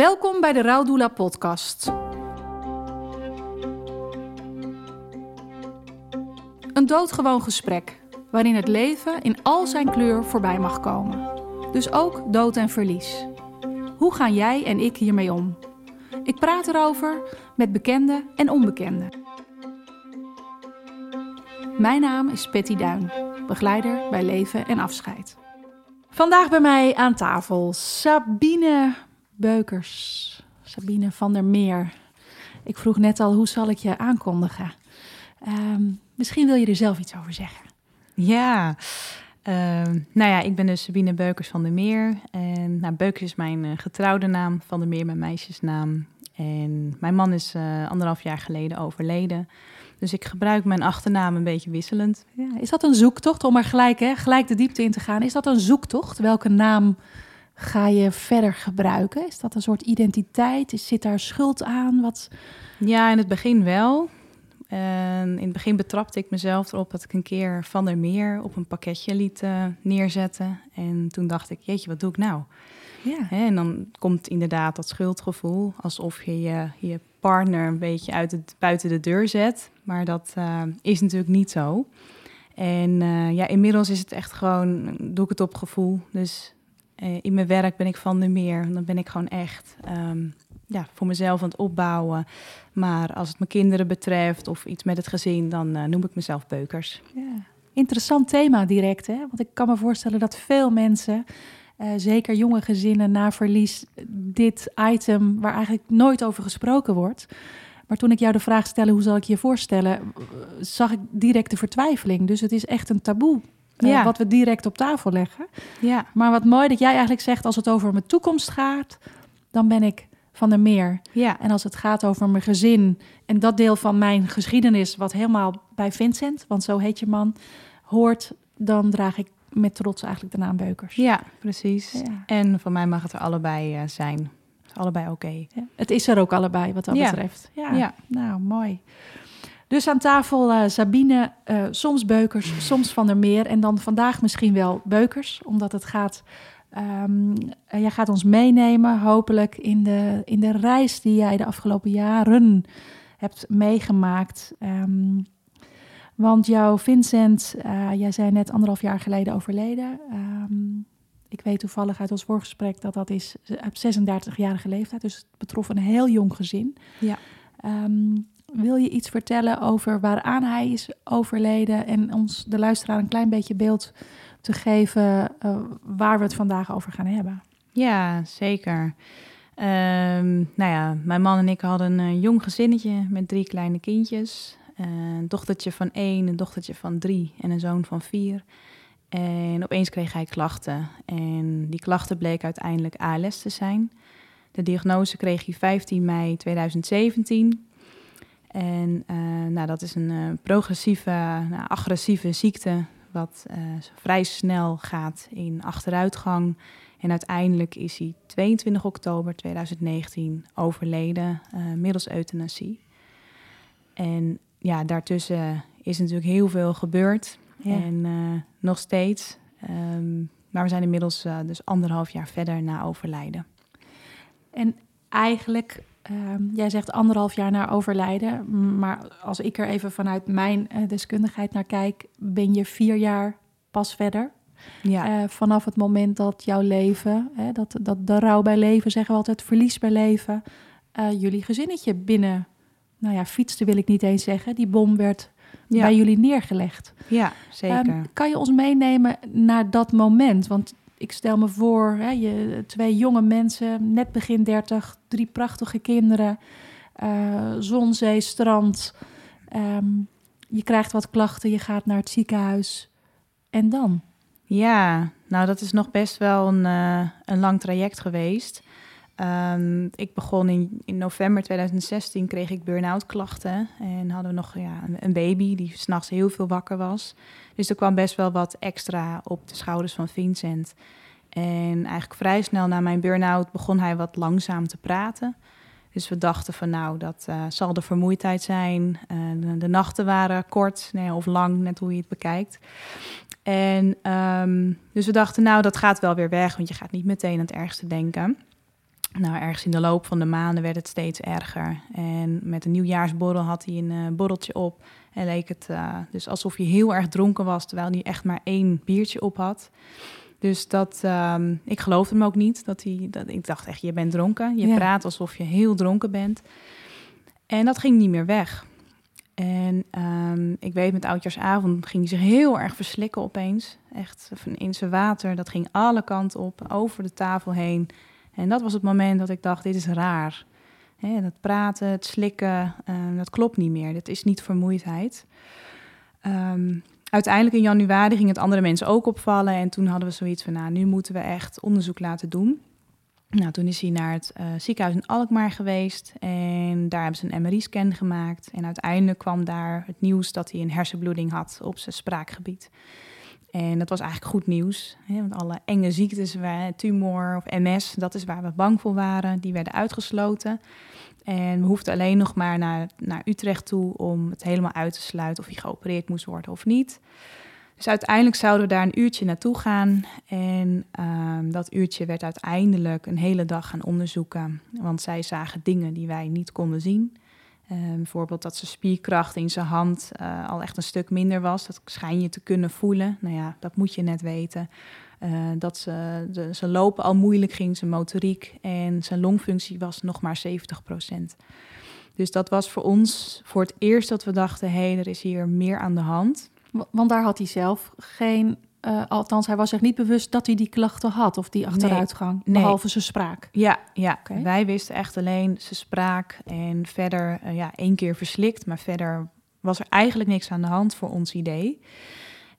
Welkom bij de Rouwdoula podcast. Een doodgewoon gesprek waarin het leven in al zijn kleur voorbij mag komen. Dus ook dood en verlies. Hoe gaan jij en ik hiermee om? Ik praat erover met bekenden en onbekenden. Mijn naam is Patty Duin, begeleider bij Leven en Afscheid. Vandaag bij mij aan tafel Sabine Beukers. Sabine van der Meer. Ik vroeg net al, hoe zal ik je aankondigen? Ehm, misschien wil je er zelf iets over zeggen. Ja, ehm, nou ja, ik ben dus Sabine Beukers van der Meer. En nou, Beukers is mijn uh, getrouwde naam, van der Meer mijn meisjesnaam. En mijn man is uh, anderhalf jaar geleden overleden. Dus ik gebruik mijn achternaam een beetje wisselend. Ja, is dat een zoektocht, om er gelijk, hè, gelijk de diepte in te gaan? Is dat een zoektocht? Welke naam ga je verder gebruiken? Is dat een soort identiteit? Is, zit daar schuld aan? Wat... Ja, in het begin wel. En in het begin betrapte ik mezelf erop dat ik een keer Van der Meer op een pakketje liet uh, neerzetten. En toen dacht ik, jeetje, wat doe ik nou? Ja. en dan komt inderdaad dat schuldgevoel, alsof je je, je partner een beetje uit het, buiten de deur zet. Maar dat uh, is natuurlijk niet zo. En uh, ja, inmiddels is het echt gewoon, doe ik het op gevoel. Dus uh, in mijn werk ben ik van de meer. Dan ben ik gewoon echt um, ja, voor mezelf aan het opbouwen. Maar als het mijn kinderen betreft of iets met het gezin, dan noem ik mezelf Beukers. Ja. Interessant thema direct, hè? Want ik kan me voorstellen dat veel mensen uh, zeker jonge gezinnen na verlies, dit item waar eigenlijk nooit over gesproken wordt. Maar toen ik jou de vraag stelde, hoe zal ik je voorstellen, zag ik direct de vertwijfeling. Dus het is echt een taboe uh, ja. wat we direct op tafel leggen. Ja. Maar wat mooi dat jij eigenlijk zegt, als het over mijn toekomst gaat, dan ben ik van er meer. Ja. En als het gaat over mijn gezin en dat deel van mijn geschiedenis, wat helemaal bij Vincent, want zo heet je man, hoort, dan draag ik met trots eigenlijk de naam Beukers. Ja, precies. En voor mij mag het er allebei uh, zijn. Allebei oké. Okay. Ja. Het is er ook allebei wat dat betreft. Ja. nou mooi. Dus aan tafel uh, Sabine, uh, soms Beukers, soms Van der Meer en dan vandaag misschien wel Beukers, omdat het gaat. Um, jij gaat ons meenemen, hopelijk in de, in de reis die jij de afgelopen jaren hebt meegemaakt. Um, want jouw Vincent, uh, jij zei net anderhalf jaar geleden overleden. Um, ik weet toevallig uit ons voorgesprek dat dat is op 36-jarige leeftijd. Dus het betrof een heel jong gezin. Ja. Um, wil je iets vertellen over waaraan hij is overleden en ons de luisteraar een klein beetje beeld te geven uh, waar we het vandaag over gaan hebben? Ja, zeker. Um, nou ja, mijn man en ik hadden een jong gezinnetje met drie kleine kindjes. Een dochtertje van één, een dochtertje van drie en een zoon van vier. En opeens kreeg hij klachten. En die klachten bleken uiteindelijk ALS te zijn. De diagnose kreeg hij 15 mei 2017. En uh, nou, dat is een uh, progressieve, nou, agressieve ziekte, wat uh, vrij snel gaat in achteruitgang. En uiteindelijk is hij 22 oktober 2019 overleden middels euthanasie. En ja, daartussen is natuurlijk heel veel gebeurd. En uh, nog steeds. Um, maar we zijn inmiddels uh, dus anderhalf jaar verder na overlijden. En eigenlijk, um, jij zegt anderhalf jaar na overlijden. Maar als ik er even vanuit mijn uh, deskundigheid naar kijk, ben je vier jaar pas verder. Ja. vanaf het moment dat jouw leven, hè, dat, dat de rouw bij leven, zeggen we altijd, verlies bij leven, jullie gezinnetje binnen nou ja, fietste wil ik niet eens zeggen. Die bom werd bij jullie neergelegd. Ja, zeker. Um, kan je ons meenemen naar dat moment? Want ik stel me voor, hè, je, twee jonge mensen, net begin dertig, drie prachtige kinderen, uh, zon, zee, strand. Um, je krijgt wat klachten, je gaat naar het ziekenhuis. En dan? Ja, nou dat is nog best wel een, uh, een lang traject geweest. Um, ik begon in, in november 2016, kreeg ik burn-out klachten. En hadden we nog ja, een, baby die s'nachts heel veel wakker was. Dus er kwam best wel wat extra op de schouders van Vincent. En eigenlijk vrij snel na mijn burn-out begon hij wat langzaam te praten. Dus we dachten van nou, dat uh, zal de vermoeidheid zijn. Uh, de, nachten waren kort nee, of lang, net hoe je het bekijkt. En um, dus we dachten nou, dat gaat wel weer weg, want je gaat niet meteen aan het ergste denken. Nou, ergens in de loop van de maanden werd het steeds erger. En met een nieuwjaarsborrel had hij een uh, borreltje op. En leek het uh, dus alsof hij heel erg dronken was, terwijl hij echt maar één biertje op had. Dus dat, um, ik geloofde hem ook niet. Dat hij, dat, ik dacht echt, je bent dronken. Je praat alsof je heel dronken bent. En dat ging niet meer weg. En um, ik weet, met oudjaarsavond ging hij zich heel erg verslikken opeens. Echt in zijn water, dat ging alle kanten op, over de tafel heen. En dat was het moment dat ik dacht, dit is raar. He, dat praten, het slikken, um, dat klopt niet meer. Dit is niet vermoeidheid. Um, uiteindelijk in januari ging het andere mensen ook opvallen. En toen hadden we zoiets van, nou, nu moeten we echt onderzoek laten doen. Nou, toen is hij naar het uh, ziekenhuis in Alkmaar geweest en daar hebben ze een MRI-scan gemaakt. En uiteindelijk kwam daar het nieuws dat hij een hersenbloeding had op zijn spraakgebied. En dat was eigenlijk goed nieuws, hè, want alle enge ziektes, tumor of MS, dat is waar we bang voor waren, die werden uitgesloten. En we hoefden alleen nog maar naar, naar Utrecht toe om het helemaal uit te sluiten of hij geopereerd moest worden of niet. Dus uiteindelijk zouden we daar een uurtje naartoe gaan. En um, dat uurtje werd uiteindelijk een hele dag gaan onderzoeken. Want zij zagen dingen die wij niet konden zien. Um, bijvoorbeeld dat zijn spierkracht in zijn hand uh, al echt een stuk minder was. Dat schijn je te kunnen voelen. Nou ja, dat moet je net weten. Uh, dat ze, de, zijn lopen al moeilijk ging, zijn motoriek. En zijn longfunctie was nog maar 70 procent. Dus dat was voor ons voor het eerst dat we dachten: hé, hey, er is hier meer aan de hand. Want daar had hij zelf geen, uh, althans, hij was zich niet bewust dat hij die klachten had of die achteruitgang, nee, behalve zijn spraak. Ja, ja. Okay. wij wisten echt alleen zijn spraak en verder, uh, ja, één keer verslikt, maar verder was er eigenlijk niks aan de hand voor ons idee.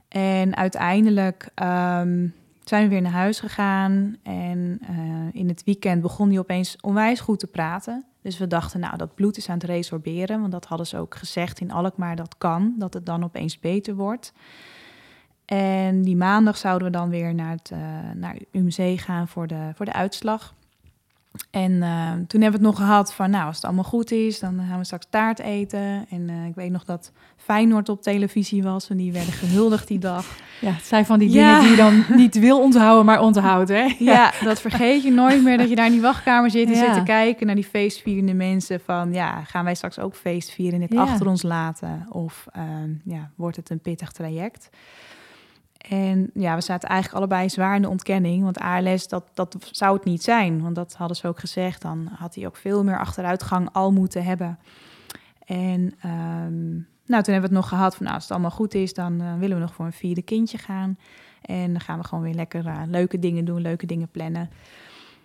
En uiteindelijk um, zijn we weer naar huis gegaan en uh, in het weekend begon hij opeens onwijs goed te praten. Dus we dachten, nou, dat bloed is aan het resorberen, want dat hadden ze ook gezegd in Alkmaar, dat kan, dat het dan opeens beter wordt. En die maandag zouden we dan weer naar het uh, naar UMC gaan voor de, voor de uitslag. En uh, toen hebben we het nog gehad van, nou, als het allemaal goed is, dan gaan we straks taart eten. En uh, ik weet nog dat Feyenoord op televisie was en die werden gehuldigd die dag. Ja, het zijn van die dingen die je dan niet wil onthouden, maar onthoudt, hè? Ja. ja. dat vergeet je nooit meer, dat je daar in die wachtkamer zit en ja. zit te kijken naar die feestvierende mensen. Van, ja, gaan wij straks ook feestvieren en dit achter ons laten? Of uh, ja, wordt het een pittig traject? En ja, we zaten eigenlijk allebei zwaar in de ontkenning. Want ALS, dat, dat zou het niet zijn. Want dat hadden ze ook gezegd. Dan had hij ook veel meer achteruitgang al moeten hebben. En um, nou, toen hebben we het nog gehad van... Nou, als het allemaal goed is, dan uh, willen we nog voor een vierde kindje gaan. En dan gaan we gewoon weer lekker uh, leuke dingen doen, leuke dingen plannen.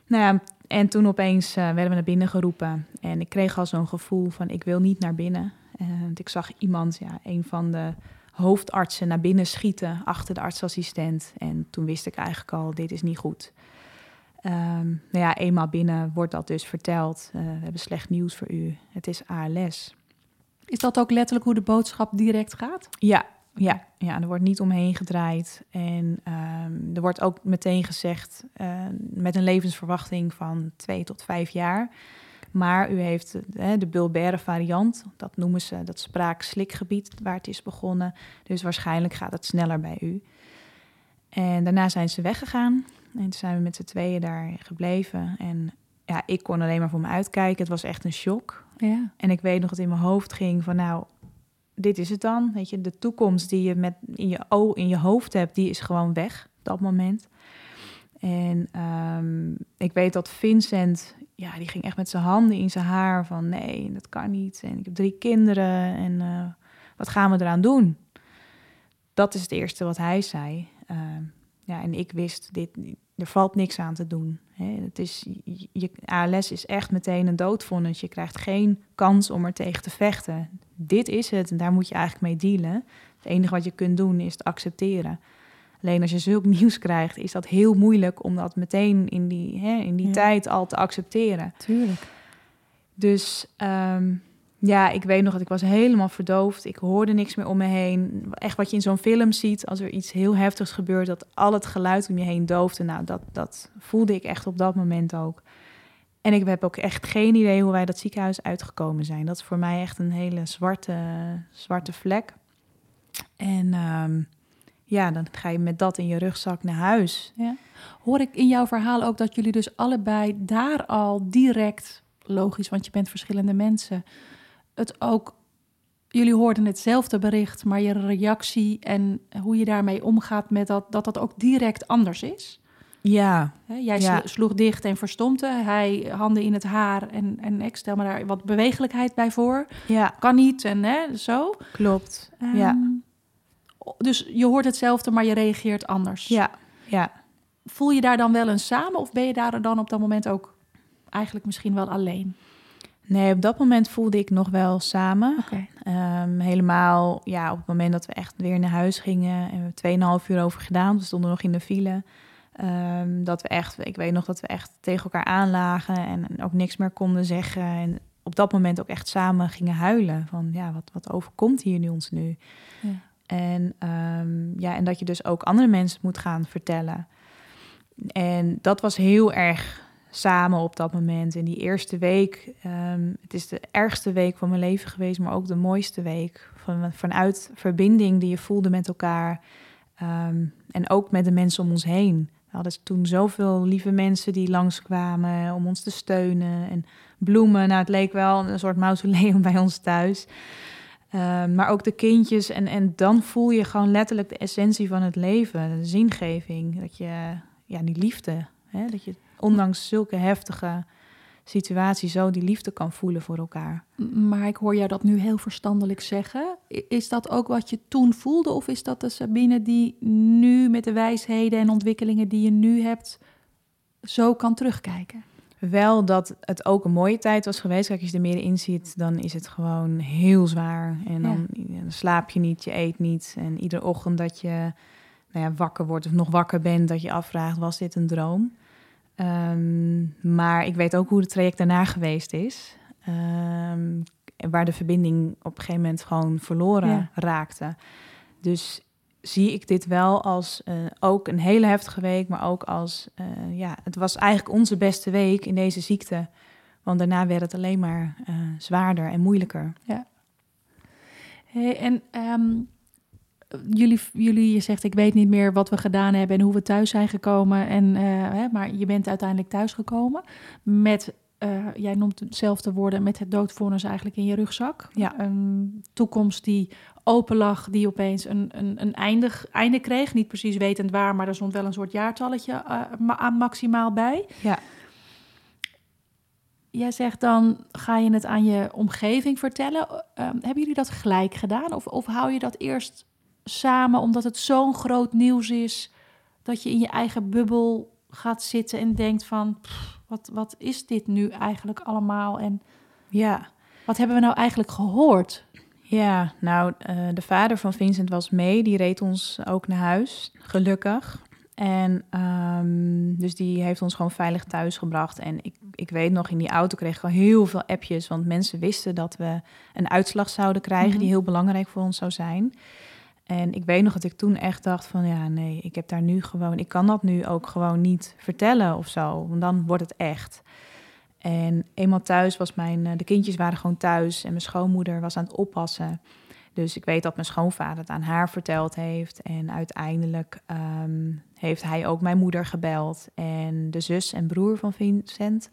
Nou ja, en toen opeens uh, werden we naar binnen geroepen. En ik kreeg al zo'n gevoel van, ik wil niet naar binnen. want ik zag iemand, ja, een van de hoofdartsen naar binnen schieten achter de artsassistent. En toen wist ik eigenlijk al, dit is niet goed. Um, nou ja, eenmaal binnen wordt dat dus verteld. Uh, we hebben slecht nieuws voor u. Het is ALS. Is dat ook letterlijk hoe de boodschap direct gaat? Ja, ja, ja er wordt niet omheen gedraaid. En um, er wordt ook meteen gezegd uh, met een levensverwachting van twee tot vijf jaar. Maar u heeft hè, de bulbaire variant, dat noemen ze dat spraak-slikgebied waar het is begonnen. Dus waarschijnlijk gaat het sneller bij u. En daarna zijn ze weggegaan en toen zijn we met z'n tweeën daar gebleven. En ja, ik kon alleen maar voor me uitkijken. Het was echt een shock. Ja. En ik weet nog dat in mijn hoofd ging van nou, dit is het dan. Weet je, de toekomst die je met in je, in je hoofd hebt, die is gewoon weg op dat moment. En um, ik weet dat Vincent ja, die ging echt met zijn handen in zijn haar van nee, dat kan niet. En ik heb drie kinderen en uh, wat gaan we eraan doen? Dat is het eerste wat hij zei. Uh, ja, en ik wist, dit, er valt niks aan te doen. Hè. Het is, je, ALS is echt meteen een doodvonnis. Je krijgt geen kans om er tegen te vechten. Dit is het en daar moet je eigenlijk mee dealen. Het enige wat je kunt doen is het accepteren. Alleen als je zulk nieuws krijgt, is dat heel moeilijk om dat meteen in die, hè, in die ja. tijd al te accepteren. Tuurlijk. Dus um, ja, ik weet nog dat ik was helemaal verdoofd. Ik hoorde niks meer om me heen. Echt wat je in zo'n film ziet, als er iets heel heftigs gebeurt, dat al het geluid om je heen doofde. Nou, dat, dat voelde ik echt op dat moment ook. En ik heb ook echt geen idee hoe wij dat ziekenhuis uitgekomen zijn. Dat is voor mij echt een hele zwarte, zwarte vlek. En um, ja, dan ga je met dat in je rugzak naar huis. Ja. Hoor ik in jouw verhaal ook dat jullie dus allebei daar al direct, logisch, want je bent verschillende mensen, het ook, jullie hoorden hetzelfde bericht, maar je reactie en hoe je daarmee omgaat met dat, dat dat ook direct anders is? Ja. jij sloeg dicht en verstompte. Hij handen in het haar en, en ik stel me daar wat bewegelijkheid bij voor. Ja. Kan niet en hè, zo. Klopt, ja. Dus je hoort hetzelfde, maar je reageert anders. Ja, ja. Voel je daar dan wel een samen of ben je daar dan op dat moment ook eigenlijk misschien wel alleen? Nee, op dat moment voelde ik nog wel samen. Okay. Ehm, helemaal, ja, op het moment dat we echt weer naar huis gingen en we 2,5 uur over gedaan, we stonden nog in de file. Ehm, dat we echt, ik weet nog dat we echt tegen elkaar aanlagen en ook niks meer konden zeggen. En op dat moment ook echt samen gingen huilen. Van ja, wat, wat overkomt hier nu ons nu? Ja. En, um, ja, en dat je dus ook andere mensen moet gaan vertellen. En dat was heel erg samen op dat moment. In die eerste week, um, het is de ergste week van mijn leven geweest, maar ook de mooiste week. Van, vanuit verbinding die je voelde met elkaar. Um, en ook met de mensen om ons heen. We hadden toen zoveel lieve mensen die langskwamen om ons te steunen. En bloemen, nou het leek wel een soort mausoleum bij ons thuis. Ehm, maar ook de kindjes. En, en dan voel je gewoon letterlijk de essentie van het leven, de zingeving. Dat je, ja, die liefde. Hè? Dat je ondanks zulke heftige situaties zo die liefde kan voelen voor elkaar. Maar ik hoor jou dat nu heel verstandelijk zeggen. Is dat ook wat je toen voelde? Of is dat de Sabine die nu met de wijsheden en ontwikkelingen die je nu hebt, zo kan terugkijken? Wel dat het ook een mooie tijd was geweest. Kijk, als je er meer in ziet, dan is het gewoon heel zwaar. En dan, slaap je niet, je eet niet. En iedere ochtend dat je nou ja, wakker wordt of nog wakker bent, dat je afvraagt, was dit een droom? Ehm, maar ik weet ook hoe het traject daarna geweest is. Um, waar de verbinding op een gegeven moment gewoon verloren raakte. Dus zie ik dit wel als uh, ook een hele heftige week, maar ook als, uh, ja, het was eigenlijk onze beste week in deze ziekte. Want daarna werd het alleen maar uh, zwaarder en moeilijker. Ja. Hey, en um, jullie, jullie, je zegt, ik weet niet meer wat we gedaan hebben en hoe we thuis zijn gekomen. En, hè, maar je bent uiteindelijk thuisgekomen met uh, jij noemt hetzelfde woorden met het doodvonnis eigenlijk in je rugzak. Ja. Een toekomst die open lag, die opeens een, een, een eindig, einde kreeg. Niet precies wetend waar, maar er stond wel een soort jaartalletje uh, aan maximaal bij. Ja. Jij zegt dan, ga je het aan je omgeving vertellen? Uh, hebben jullie dat gelijk gedaan? Of, of hou je dat eerst samen omdat het zo'n groot nieuws is... dat je in je eigen bubbel gaat zitten en denkt van... wat, wat is dit nu eigenlijk allemaal? En ja. wat hebben we nou eigenlijk gehoord? Ja, nou, uh, de vader van Vincent was mee. Die reed ons ook naar huis, gelukkig. En um, dus die heeft ons gewoon veilig thuis gebracht. En ik, ik weet nog, in die auto kreeg ik al heel veel appjes. Want mensen wisten dat we een uitslag zouden krijgen... die mhm. heel belangrijk voor ons zou zijn. En ik weet nog dat ik toen echt dacht van... ja, nee, ik heb daar nu gewoon... ik kan dat nu ook gewoon niet vertellen of zo. Want dan wordt het echt. En eenmaal thuis was mijn, eh, de kindjes waren gewoon thuis en mijn schoonmoeder was aan het oppassen. Dus ik weet dat mijn schoonvader het aan haar verteld heeft. En uiteindelijk ehm, heeft hij ook mijn moeder gebeld. En de zus en broer van Vincent.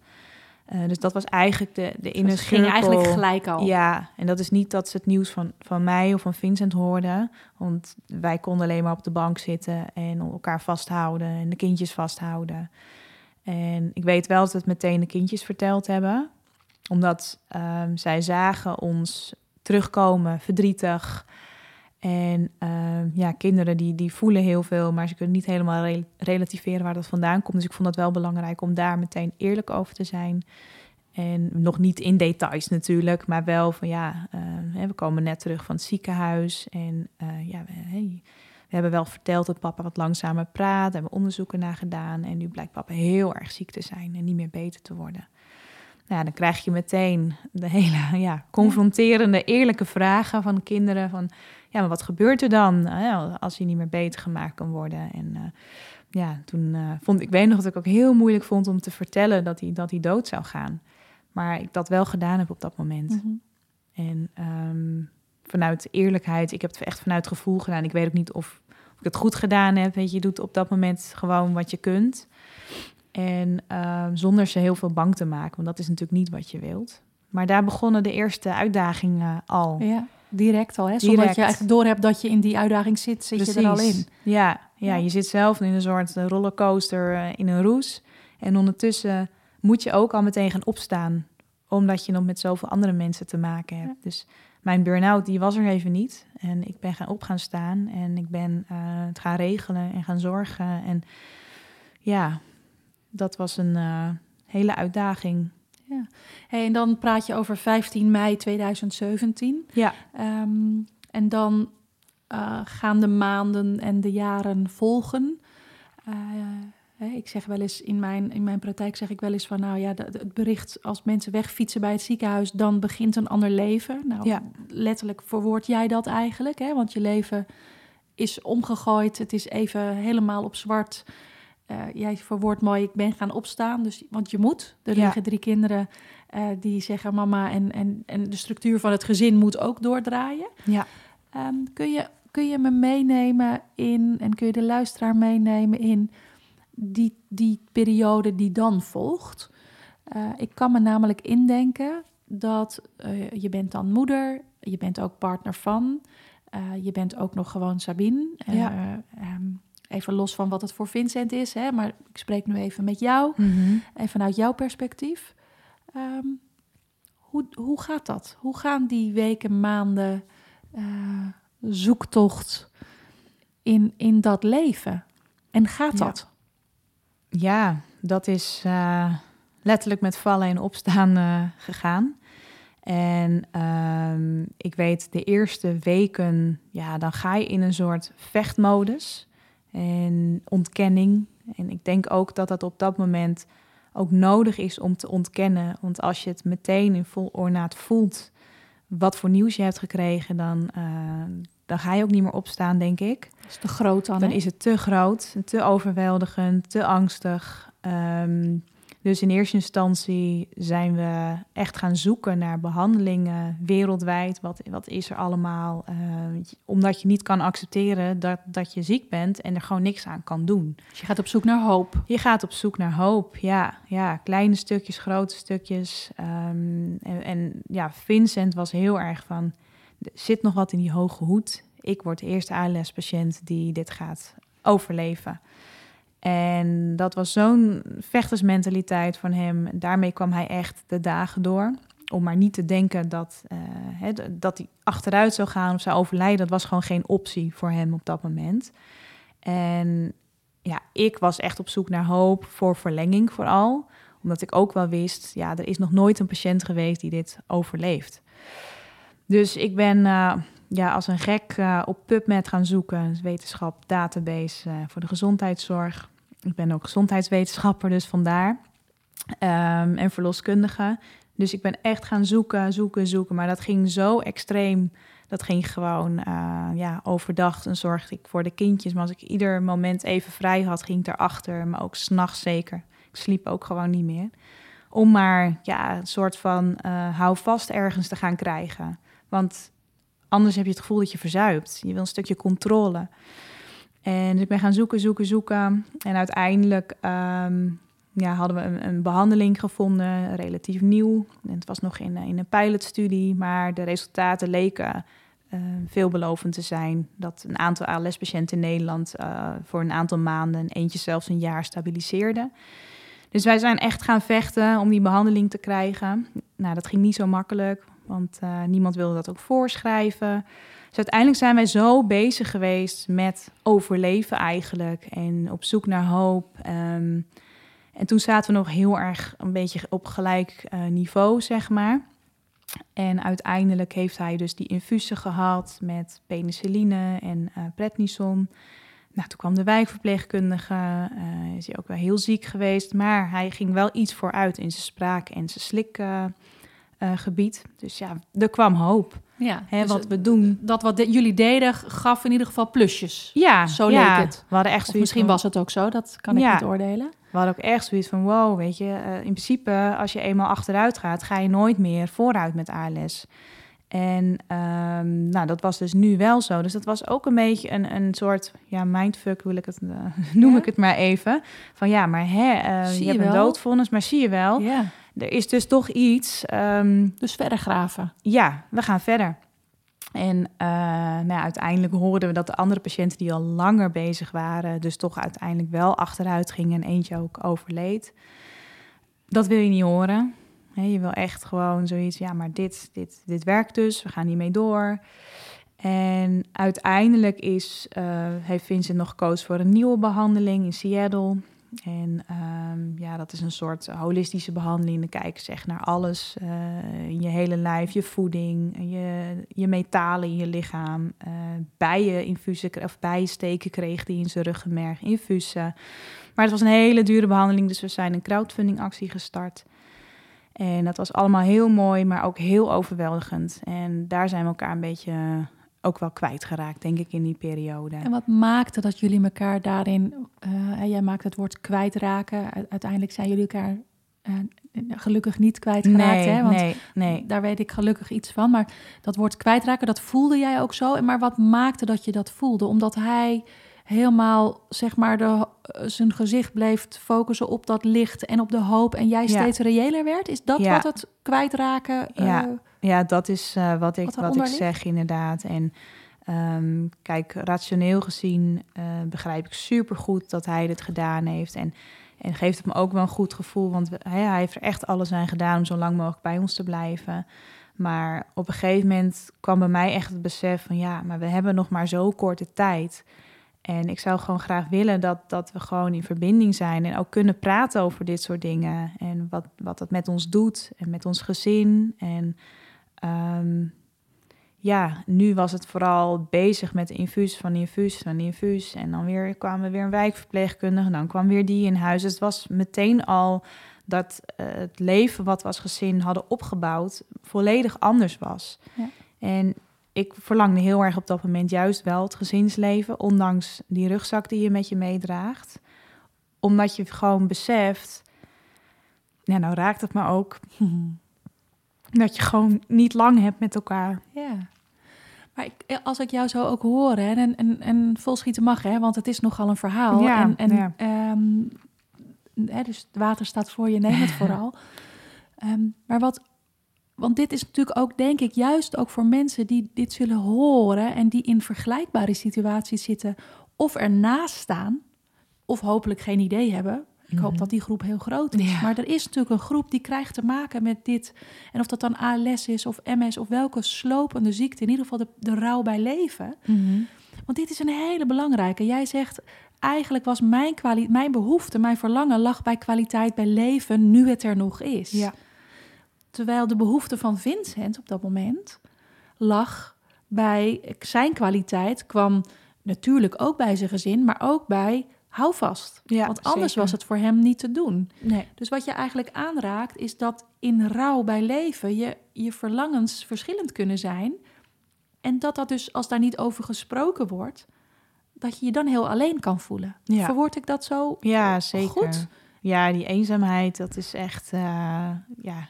Uh, dus dat was eigenlijk de, de inner ging eigenlijk gelijk al. Ja, en dat is niet dat ze het nieuws van, van mij of van Vincent hoorden. Want wij konden alleen maar op de bank zitten en elkaar vasthouden en de kindjes vasthouden. En ik weet wel dat we het meteen de kindjes verteld hebben. Omdat um, zij zagen ons terugkomen, verdrietig. En um, ja, kinderen die, die voelen heel veel, maar ze kunnen niet helemaal relativeren waar dat vandaan komt. Dus ik vond het wel belangrijk om daar meteen eerlijk over te zijn. En nog niet in details natuurlijk, maar wel van ja, uh, we komen net terug van het ziekenhuis. En uh, ja, we, we hebben wel verteld dat papa wat langzamer praat. hebben onderzoeken naar gedaan. En nu blijkt papa heel erg ziek te zijn en niet meer beter te worden. Nou, ja, dan krijg je meteen de hele ja, confronterende, eerlijke vragen van kinderen. Van, ja, maar wat gebeurt er dan als hij niet meer beter gemaakt kan worden? En uh, ja, toen uh, vond ik, weet nog dat ik ook heel moeilijk vond om te vertellen dat hij, dat hij dood zou gaan. Maar ik dat wel gedaan heb op dat moment. Mm -hmm. En um, vanuit eerlijkheid, ik heb het echt vanuit gevoel gedaan. Ik weet ook niet of het goed gedaan heb. Weet je, je doet op dat moment gewoon wat je kunt. En ehm, zonder ze heel veel bang te maken, want dat is natuurlijk niet wat je wilt. Maar daar begonnen de eerste uitdagingen al. Ja, direct al, hè? Zonder dat je eigenlijk door hebt dat je in die uitdaging zit, zit je er al in. Ja, ja, je zit zelf in een soort rollercoaster eh, in een roes. En ondertussen moet je ook al meteen gaan opstaan, omdat je nog met zoveel andere mensen te maken hebt. Dus mijn burn-out, die was er even niet. En ik ben gaan op gaan staan en ik ben uh, het gaan regelen en gaan zorgen. En ja, dat was een uh, hele uitdaging. Ja. Hey, en dan praat je over 15 mei 2017. Ja. Um, en dan uh, gaan de maanden en de jaren volgen. Uh, ik zeg wel eens in mijn, in mijn praktijk zeg ik wel eens van nou ja, het bericht als mensen wegfietsen bij het ziekenhuis, dan begint een ander leven. Nou, ja. letterlijk verwoord jij dat eigenlijk, hè? want je leven is omgegooid. Het is even helemaal op zwart. Uh, jij verwoordt mooi, ik ben gaan opstaan, dus, want je moet. Er liggen drie kinderen uh, die zeggen mama en, en, en de structuur van het gezin moet ook doordraaien. Ja. Um, kun, je, kun je me meenemen in, en kun je de luisteraar meenemen in die, die periode die dan volgt? Uh, ik kan me namelijk indenken dat je bent dan moeder, je bent ook partner van, je bent ook nog gewoon Sabine. Ja. Um, even los van wat het voor Vincent is, hè, maar ik spreek nu even met jou mm -hmm. en vanuit jouw perspectief. Um, hoe, hoe gaat dat? Hoe gaan die weken, maanden, uh, zoektocht in, in dat leven? En gaat dat? Ja, ja dat is uh, letterlijk met vallen en opstaan uh, gegaan. En um, ik weet, de eerste weken, ja, dan ga je in een soort vechtmodus en ontkenning. En ik denk ook dat dat op dat moment ook nodig is om te ontkennen. Want als je het meteen in vol ornaat voelt wat voor nieuws je hebt gekregen, dan, uh, dan ga je ook niet meer opstaan, denk ik. Dat is te groot dan. Dan is het te groot, te overweldigend, te angstig. Um, dus in eerste instantie zijn we echt gaan zoeken naar behandelingen wereldwijd. Wat, wat is er allemaal? Uh, omdat je niet kan accepteren dat, dat je ziek bent en er gewoon niks aan kan doen. Dus je gaat op zoek naar hoop. Je gaat op zoek naar hoop, ja. ja kleine stukjes, grote stukjes. Um, en, en ja, Vincent was heel erg van, er zit nog wat in die hoge hoed. Ik word de eerste ALS-patiënt die dit gaat overleven. En dat was zo'n vechtersmentaliteit van hem. Daarmee kwam hij echt de dagen door. Om maar niet te denken dat, he, dat hij achteruit zou gaan of zou overlijden. Dat was gewoon geen optie voor hem op dat moment. En ja, ik was echt op zoek naar hoop voor verlenging vooral. Omdat ik ook wel wist, ja, er is nog nooit een patiënt geweest die dit overleeft. Dus ik ben uh, ja, als een gek uh, op PubMed gaan zoeken, wetenschap, database voor de gezondheidszorg. Ik ben ook gezondheidswetenschapper, dus vandaar. Um, en verloskundige. Dus ik ben echt gaan zoeken, zoeken, zoeken. Maar dat ging zo extreem. Dat ging gewoon uh, ja, overdag. Dan zorgde ik voor de kindjes. Maar als ik ieder moment even vrij had, ging ik erachter. Maar ook s'nachts zeker. Ik sliep ook gewoon niet meer. Om maar ja, een soort van uh, hou vast ergens te gaan krijgen. Want anders heb je het gevoel dat je verzuipt. Je wil een stukje controle. En dus ik ben gaan zoeken, zoeken, zoeken. En uiteindelijk um, ja, hadden we een, behandeling gevonden, relatief nieuw. En het was nog in, in een pilotstudie, maar de resultaten leken uh, veelbelovend te zijn. Dat een aantal ALS-patiënten in Nederland uh, voor een aantal maanden en eentje zelfs een jaar stabiliseerde. Dus wij zijn echt gaan vechten om die behandeling te krijgen. Nou, dat ging niet zo makkelijk, want uh, niemand wilde dat ook voorschrijven. Dus uiteindelijk zijn wij zo bezig geweest met overleven eigenlijk en op zoek naar hoop. Um, en toen zaten we nog heel erg een beetje op gelijk uh, niveau, zeg maar. En uiteindelijk heeft hij dus die infusie gehad met penicilline en uh, prednison. Nou, toen kwam de wijkverpleegkundige, uh, is hij ook wel heel ziek geweest, maar hij ging wel iets vooruit in zijn spraak en zijn slikgebied. dus ja, er kwam hoop. Ja, hè, dus wat we doen. Dat wat de, jullie deden gaf in ieder geval plusjes. Ja, zo ja, leek het. We hadden echt of misschien van, was het ook zo, dat kan ik niet oordelen. We hadden ook echt zoiets van, wow, weet je, uh, in principe als je eenmaal achteruit gaat, ga je nooit meer vooruit met ALS. En um, nou, dat was dus nu wel zo. Dus dat was ook een beetje een, een soort ja, mindfuck, wil ik het, uh, noem ik het maar even. Van ja, maar hè, uh, je, je hebt een doodvonnis, maar zie je wel. Ja. Er is dus toch iets. Um, dus verder graven. Ja, we gaan verder. En uh, nou uiteindelijk hoorden we dat de andere patiënten die al langer bezig waren, dus toch uiteindelijk wel achteruit gingen en eentje ook overleed. Dat wil je niet horen. je wil echt gewoon zoiets, ja, maar dit, dit, dit werkt dus, we gaan hiermee door. En uiteindelijk is, uh, heeft Vincent nog gekozen voor een nieuwe behandeling in Seattle. En um, ja, dat is een soort holistische behandeling. Dan kijken ze echt naar alles uh, in je hele lijf, je voeding, je, je metalen in je lichaam. Uh, bijen of bijensteken kreeg die in zijn ruggenmerg, infusen. Maar het was een hele dure behandeling, dus we zijn een crowdfunding actie gestart. En dat was allemaal heel mooi, maar ook heel overweldigend. En daar zijn we elkaar een beetje ook wel kwijtgeraakt, denk ik, in die periode. En wat maakte dat jullie elkaar daarin... Uh, jij maakt het woord kwijtraken. Uiteindelijk zijn jullie elkaar uh, gelukkig niet kwijtgeraakt. Nee, hè? Want nee, nee. Daar weet ik gelukkig iets van. Maar dat woord kwijtraken, dat voelde jij ook zo. Maar wat maakte dat je dat voelde? Omdat hij helemaal, zeg maar, de, eh, zijn gezicht bleef focussen op dat licht en op de hoop. En jij steeds reëler werd? Is dat wat het kwijtraken... Ja ja, dat is uh, wat ik, wat, ik zeg inderdaad. En um, kijk, rationeel gezien uh, begrijp ik supergoed dat hij dit gedaan heeft. En, en geeft het me ook wel een goed gevoel, want we, hij, hij heeft er echt alles aan gedaan om zo lang mogelijk bij ons te blijven. Maar op een gegeven moment kwam bij mij echt het besef van ja, maar we hebben nog maar zo korte tijd. En ik zou gewoon graag willen dat, dat we gewoon in verbinding zijn en ook kunnen praten over dit soort dingen. En wat, wat dat met ons doet en met ons gezin. En Um, ja, nu was het vooral bezig met infuus van infuus van infuus. En dan weer kwamen weer een wijkverpleegkundige. Dan kwam weer die in huis. Dus het was meteen al dat uh, het leven wat we als gezin hadden opgebouwd volledig anders was. Ja. En ik verlangde heel erg op dat moment juist wel het gezinsleven, ondanks die rugzak die je met je meedraagt. Omdat je gewoon beseft, ja, nou raakt het me ook. Dat je gewoon niet lang hebt met elkaar. Ja. Maar ik, eh, als ik jou zo ook hoor, hè, en, en, en vol schieten mag, hè, want het is nogal een verhaal. Ja, en, en, ja. Um, hè, dus het water staat voor je, neem het vooral. Um, maar wat, want dit is natuurlijk ook, denk ik, juist ook voor mensen die dit zullen horen en die in vergelijkbare situaties zitten, of ernaast staan, of hopelijk geen idee hebben ik hoop mhm. dat die groep heel groot is. Maar er is natuurlijk een groep die krijgt te maken met dit. En of dat dan ALS is of MS of welke slopende ziekte, in ieder geval de, de rouw bij leven. Mhm. Want dit is een hele belangrijke. Jij zegt, eigenlijk was mijn, mijn behoefte, mijn verlangen lag bij kwaliteit bij leven, nu het er nog is. Ja. Terwijl de behoefte van Vincent op dat moment lag bij zijn kwaliteit, kwam natuurlijk ook bij zijn gezin, maar ook bij hou vast. Ja, Want anders was het voor hem niet te doen. Nee. Dus wat je eigenlijk aanraakt, is dat in rouw bij leven je, je verlangens verschillend kunnen zijn. En dat dat dus, als daar niet over gesproken wordt, dat je je dan heel alleen kan voelen. Ja. Verwoord ik dat zo ja, zeker. goed? Ja, die eenzaamheid, dat is echt, uh, ja,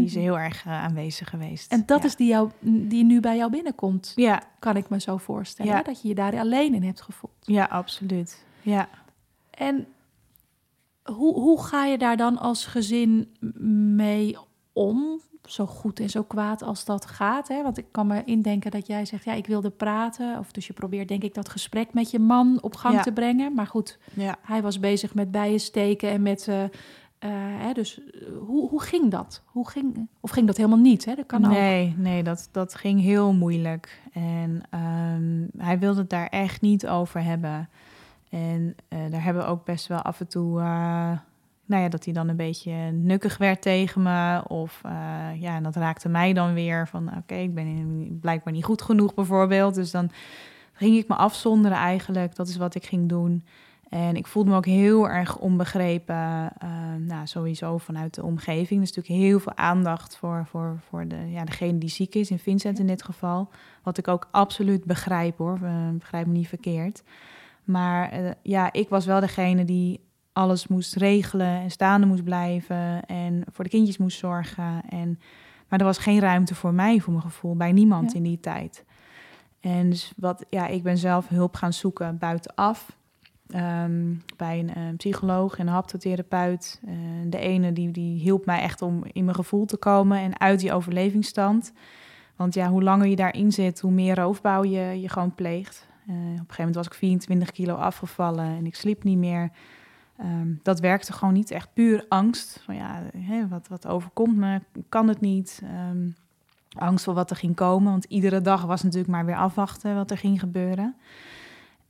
die is heel erg uh, aanwezig geweest. En dat is die, jou, die nu bij jou binnenkomt, ja. kan ik me zo voorstellen. Ja. Dat je je daar alleen in hebt gevoeld. Ja, absoluut. Ja. En hoe, hoe ga je daar dan als gezin mee om? Zo goed en zo kwaad als dat gaat. Hè? Want ik kan me indenken dat jij zegt, ja, ik wilde praten. Of dus je probeert denk ik dat gesprek met je man op gang te brengen. Maar goed, ja. hij was bezig met bijen steken en met... Uh, hè, dus hoe, hoe ging dat? Hoe ging, of ging dat helemaal niet? Hè? Nee, nee dat, dat ging heel moeilijk. En um, hij wilde het daar echt niet over hebben. En uh, daar hebben we ook best wel af en toe, nou ja, dat hij dan een beetje nukkig werd tegen me. Of ja, en dat raakte mij dan weer van, oké, ik ben blijkbaar niet goed genoeg bijvoorbeeld. Dus dan ging ik me afzonderen eigenlijk. Dat is wat ik ging doen. En ik voelde me ook heel erg onbegrepen, nou, sowieso vanuit de omgeving. Er is natuurlijk heel veel aandacht voor, voor, voor de, ja, degene die ziek is, in Vincent in dit geval. Wat ik ook absoluut begrijp hoor, begrijp me niet verkeerd. Maar uh, ja, ik was wel degene die alles moest regelen en staande moest blijven en voor de kindjes moest zorgen. En Maar er was geen ruimte voor mij, voor mijn gevoel, bij niemand in die tijd. En dus wat, ja, ik ben zelf hulp gaan zoeken buitenaf. Um, bij een, een, psycholoog en een haptotherapeut. Uh, de ene die, die hielp mij echt om in mijn gevoel te komen en uit die overlevingsstand. Want ja, hoe langer je daarin zit, hoe meer roofbouw je, je gewoon pleegt. Uh, op een gegeven moment was ik 24 kilo afgevallen en ik sliep niet meer. Um, dat werkte gewoon niet echt puur angst. Van ja, wat, wat overkomt me? Kan het niet? Um, angst voor wat er ging komen. Want iedere dag was natuurlijk maar weer afwachten wat er ging gebeuren.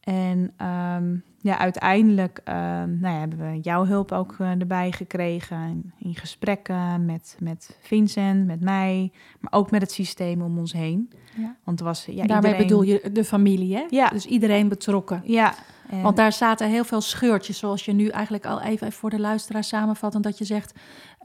En ja, uiteindelijk nou ja, hebben we jouw hulp ook uh, erbij gekregen. In gesprekken met, met Vincent, met mij, maar ook met het systeem om ons heen. Ja. Want was, ja, Daarmee iedereen... bedoel je de familie, hè? Ja. Dus iedereen betrokken. Ja, want daar zaten heel veel scheurtjes, zoals je nu eigenlijk al even voor de luisteraar samenvat. dat je zegt,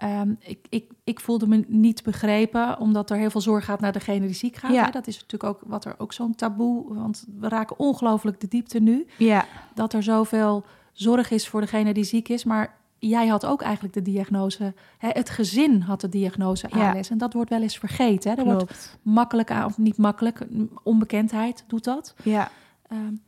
um, ik, ik, ik voelde me niet begrepen, omdat er heel veel zorg gaat naar degene die ziek gaat. Ja. Dat is natuurlijk ook wat er ook zo'n taboe, want we raken ongelooflijk de diepte nu. Ja. Dat er zoveel zorg is voor degene die ziek is, maar jij had ook eigenlijk de diagnose. Hè, het gezin had de diagnose ALS. En dat wordt wel eens vergeten. Hè? Er wordt makkelijk aan, of niet makkelijk, onbekendheid doet dat. Ja. Um,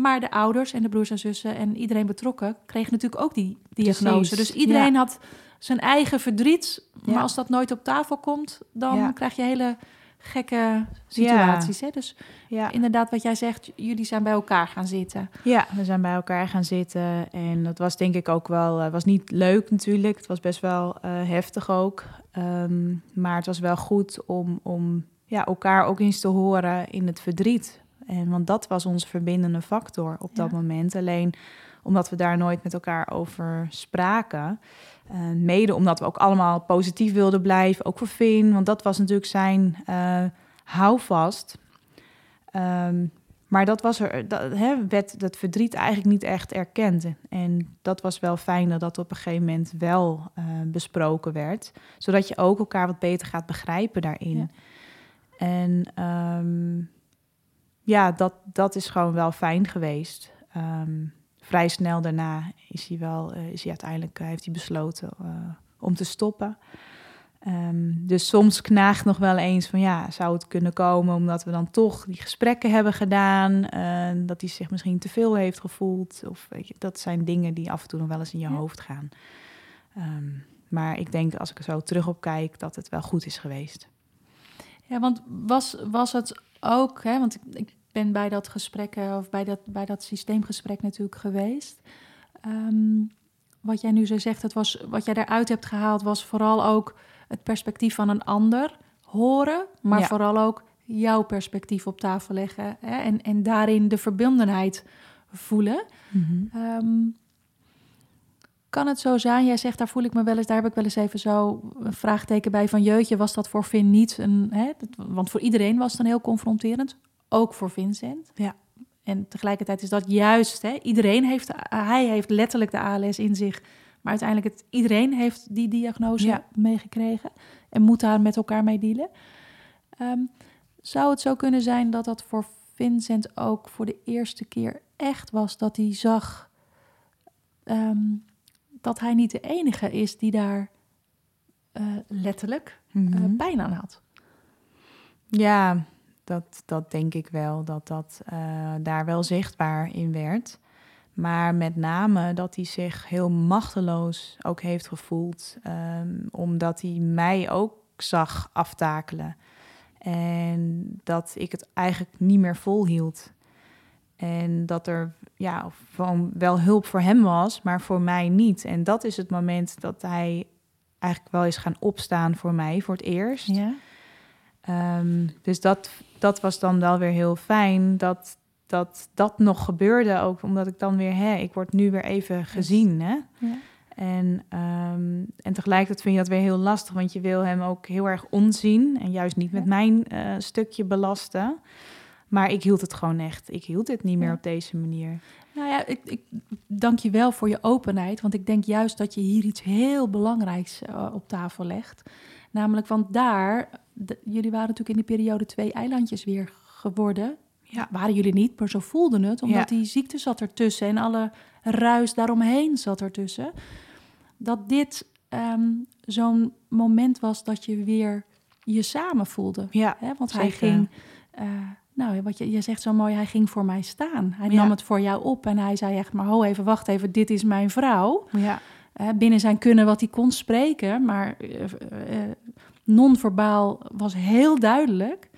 maar de ouders en de broers en zussen en iedereen betrokken kreeg natuurlijk ook die diagnose. Dus iedereen had zijn eigen verdriet. Maar als dat nooit op tafel komt, dan krijg je hele gekke situaties. Hè? Dus ja. inderdaad, wat jij zegt, jullie zijn bij elkaar gaan zitten. Ja, we zijn bij elkaar gaan zitten. En dat was denk ik ook wel, uh, was niet leuk natuurlijk. Het was best wel uh, heftig ook. Um, maar het was wel goed om, om ja, elkaar ook eens te horen in het verdriet. En, want dat was onze verbindende factor op dat moment. Alleen omdat we daar nooit met elkaar over spraken. Uh, mede omdat we ook allemaal positief wilden blijven, ook voor Finn. Want dat was natuurlijk zijn uh, houvast. Um, maar dat was er, dat, hè, werd dat verdriet eigenlijk niet echt erkend. En dat was wel fijn dat dat op een gegeven moment wel uh, besproken werd. Zodat je ook elkaar wat beter gaat begrijpen daarin. Ja. En um, ja, dat, dat is gewoon wel fijn geweest. Um, vrij snel daarna is hij wel, uh, is hij uiteindelijk uh, heeft hij besloten uh, om te stoppen. Um, dus soms knaagt nog wel eens van ja, zou het kunnen komen omdat we dan toch die gesprekken hebben gedaan, dat hij zich misschien te veel heeft gevoeld. Of weet je, dat zijn dingen die af en toe nog wel eens in je ja. hoofd gaan. Um, maar ik denk als ik er zo terug op kijk dat het wel goed is geweest. Ja, want was, was het ook, hè, want ik, ik ben bij dat gesprek of bij dat, bij dat systeemgesprek natuurlijk geweest. Um, wat jij nu zo zegt, het was, wat jij daaruit hebt gehaald, was vooral ook het perspectief van een ander horen, maar vooral ook jouw perspectief op tafel leggen hè, en, en daarin de verbindenheid voelen. Mm -hmm. um, kan het zo zijn? Jij zegt, daar voel ik me wel eens, daar heb ik wel eens even zo een vraagteken bij van jeutje, was dat voor Vin niet een, hè, want voor iedereen was het dan heel confronterend, ook voor Vincent. Ja. En tegelijkertijd is dat juist, hè, iedereen heeft, hij heeft letterlijk de ALS in zich, maar uiteindelijk het, iedereen heeft die diagnose ja. meegekregen en moet daar met elkaar mee dealen. Um, zou het zo kunnen zijn dat dat voor Vincent ook voor de eerste keer echt was dat hij zag um, dat hij niet de enige is die daar uh, letterlijk mm -hmm. uh, pijn aan had. Ja, dat, dat denk ik wel, dat dat uh, daar wel zichtbaar in werd. Maar met name dat hij zich heel machteloos ook heeft gevoeld, um, omdat hij mij ook zag aftakelen. En dat ik het eigenlijk niet meer volhield. En dat er ja, van wel hulp voor hem was, maar voor mij niet. En dat is het moment dat hij eigenlijk wel is gaan opstaan voor mij voor het eerst. Ja. Um, dus dat, dat was dan wel weer heel fijn dat, dat dat nog gebeurde. Ook omdat ik dan weer, hè, ik word nu weer even gezien. Hè? Ja. En, um, en tegelijkertijd vind je dat weer heel lastig, want je wil hem ook heel erg onzien en juist niet met mijn uh, stukje belasten. Maar ik hield het gewoon echt. Ik hield het niet meer op deze manier. Nou ja, ik, ik dank je wel voor je openheid. Want ik denk juist dat je hier iets heel belangrijks uh, op tafel legt. Namelijk, want daar, de, jullie waren natuurlijk in die periode twee eilandjes weer geworden. Ja. Waren jullie niet, maar zo voelden het. Omdat ja. die ziekte zat ertussen en alle ruis daaromheen zat ertussen. Dat dit um, zo'n moment was dat je weer je samen voelde. Ja? Want hij ging, uh, nou, wat je, je zegt zo mooi, hij ging voor mij staan. Hij nam het voor jou op en hij zei echt, maar ho even, wacht even, dit is mijn vrouw. Ja. Uh, binnen zijn kunnen wat hij kon spreken, maar uh, non-verbaal was heel duidelijk.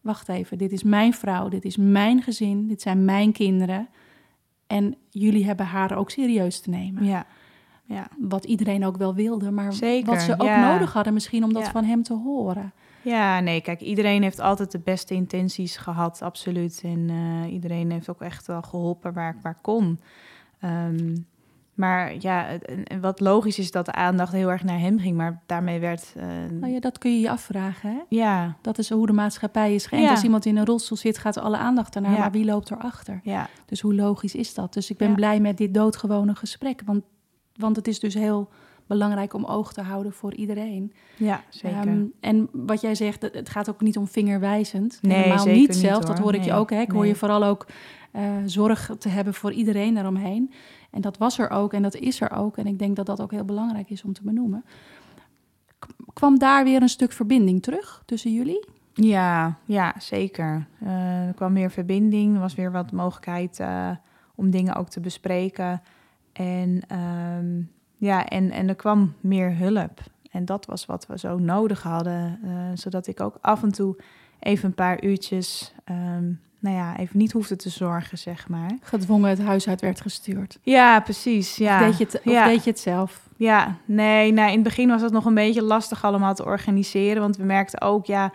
Wacht even, dit is mijn vrouw, dit is mijn gezin, dit zijn mijn kinderen. En jullie hebben haar ook serieus te nemen. Ja. Ja. Wat iedereen ook wel wilde, maar Zeker, wat ze ook nodig hadden misschien om dat van hem te horen. Ja, nee, kijk, iedereen heeft altijd de beste intenties gehad, absoluut. En uh, iedereen heeft ook echt wel geholpen waar, waar kon. Um, maar ja, wat logisch is dat de aandacht heel erg naar hem ging, maar daarmee werd. Uh... Nou ja, dat kun je je afvragen. Hè? Ja. Dat is hoe de maatschappij is geënt. Als iemand in een rolstoel zit, gaat alle aandacht ernaar, ja. maar wie loopt erachter? Ja. Dus hoe logisch is dat? Dus ik ben blij met dit doodgewone gesprek, want, want het is dus heel belangrijk om oog te houden voor iedereen. Ja, zeker. Um, en wat jij zegt, het gaat ook niet om vingerwijzend. Nee, Helemaal zeker niet zelf, dat hoor ik je ook. Hè? Ik hoor je vooral ook uh, zorg te hebben voor iedereen daaromheen. En dat was er ook en dat is er ook. En ik denk dat dat ook heel belangrijk is om te benoemen. Kwam daar weer een stuk verbinding terug tussen jullie? Ja, ja zeker. Uh, er kwam meer verbinding. Er was weer wat mogelijkheid uh, om dingen ook te bespreken. En, um, ja, en, en er kwam meer hulp. En dat was wat we zo nodig hadden. Uh, zodat ik ook af en toe even een paar uurtjes um, nou ja, even niet hoefde te zorgen, zeg maar. Gedwongen het huis uit werd gestuurd. Ja, precies. Ja. Of deed je het, of deed je het zelf? Ja, nee, nou, in het begin was het nog een beetje lastig allemaal te organiseren. Want we merkten ook, ja,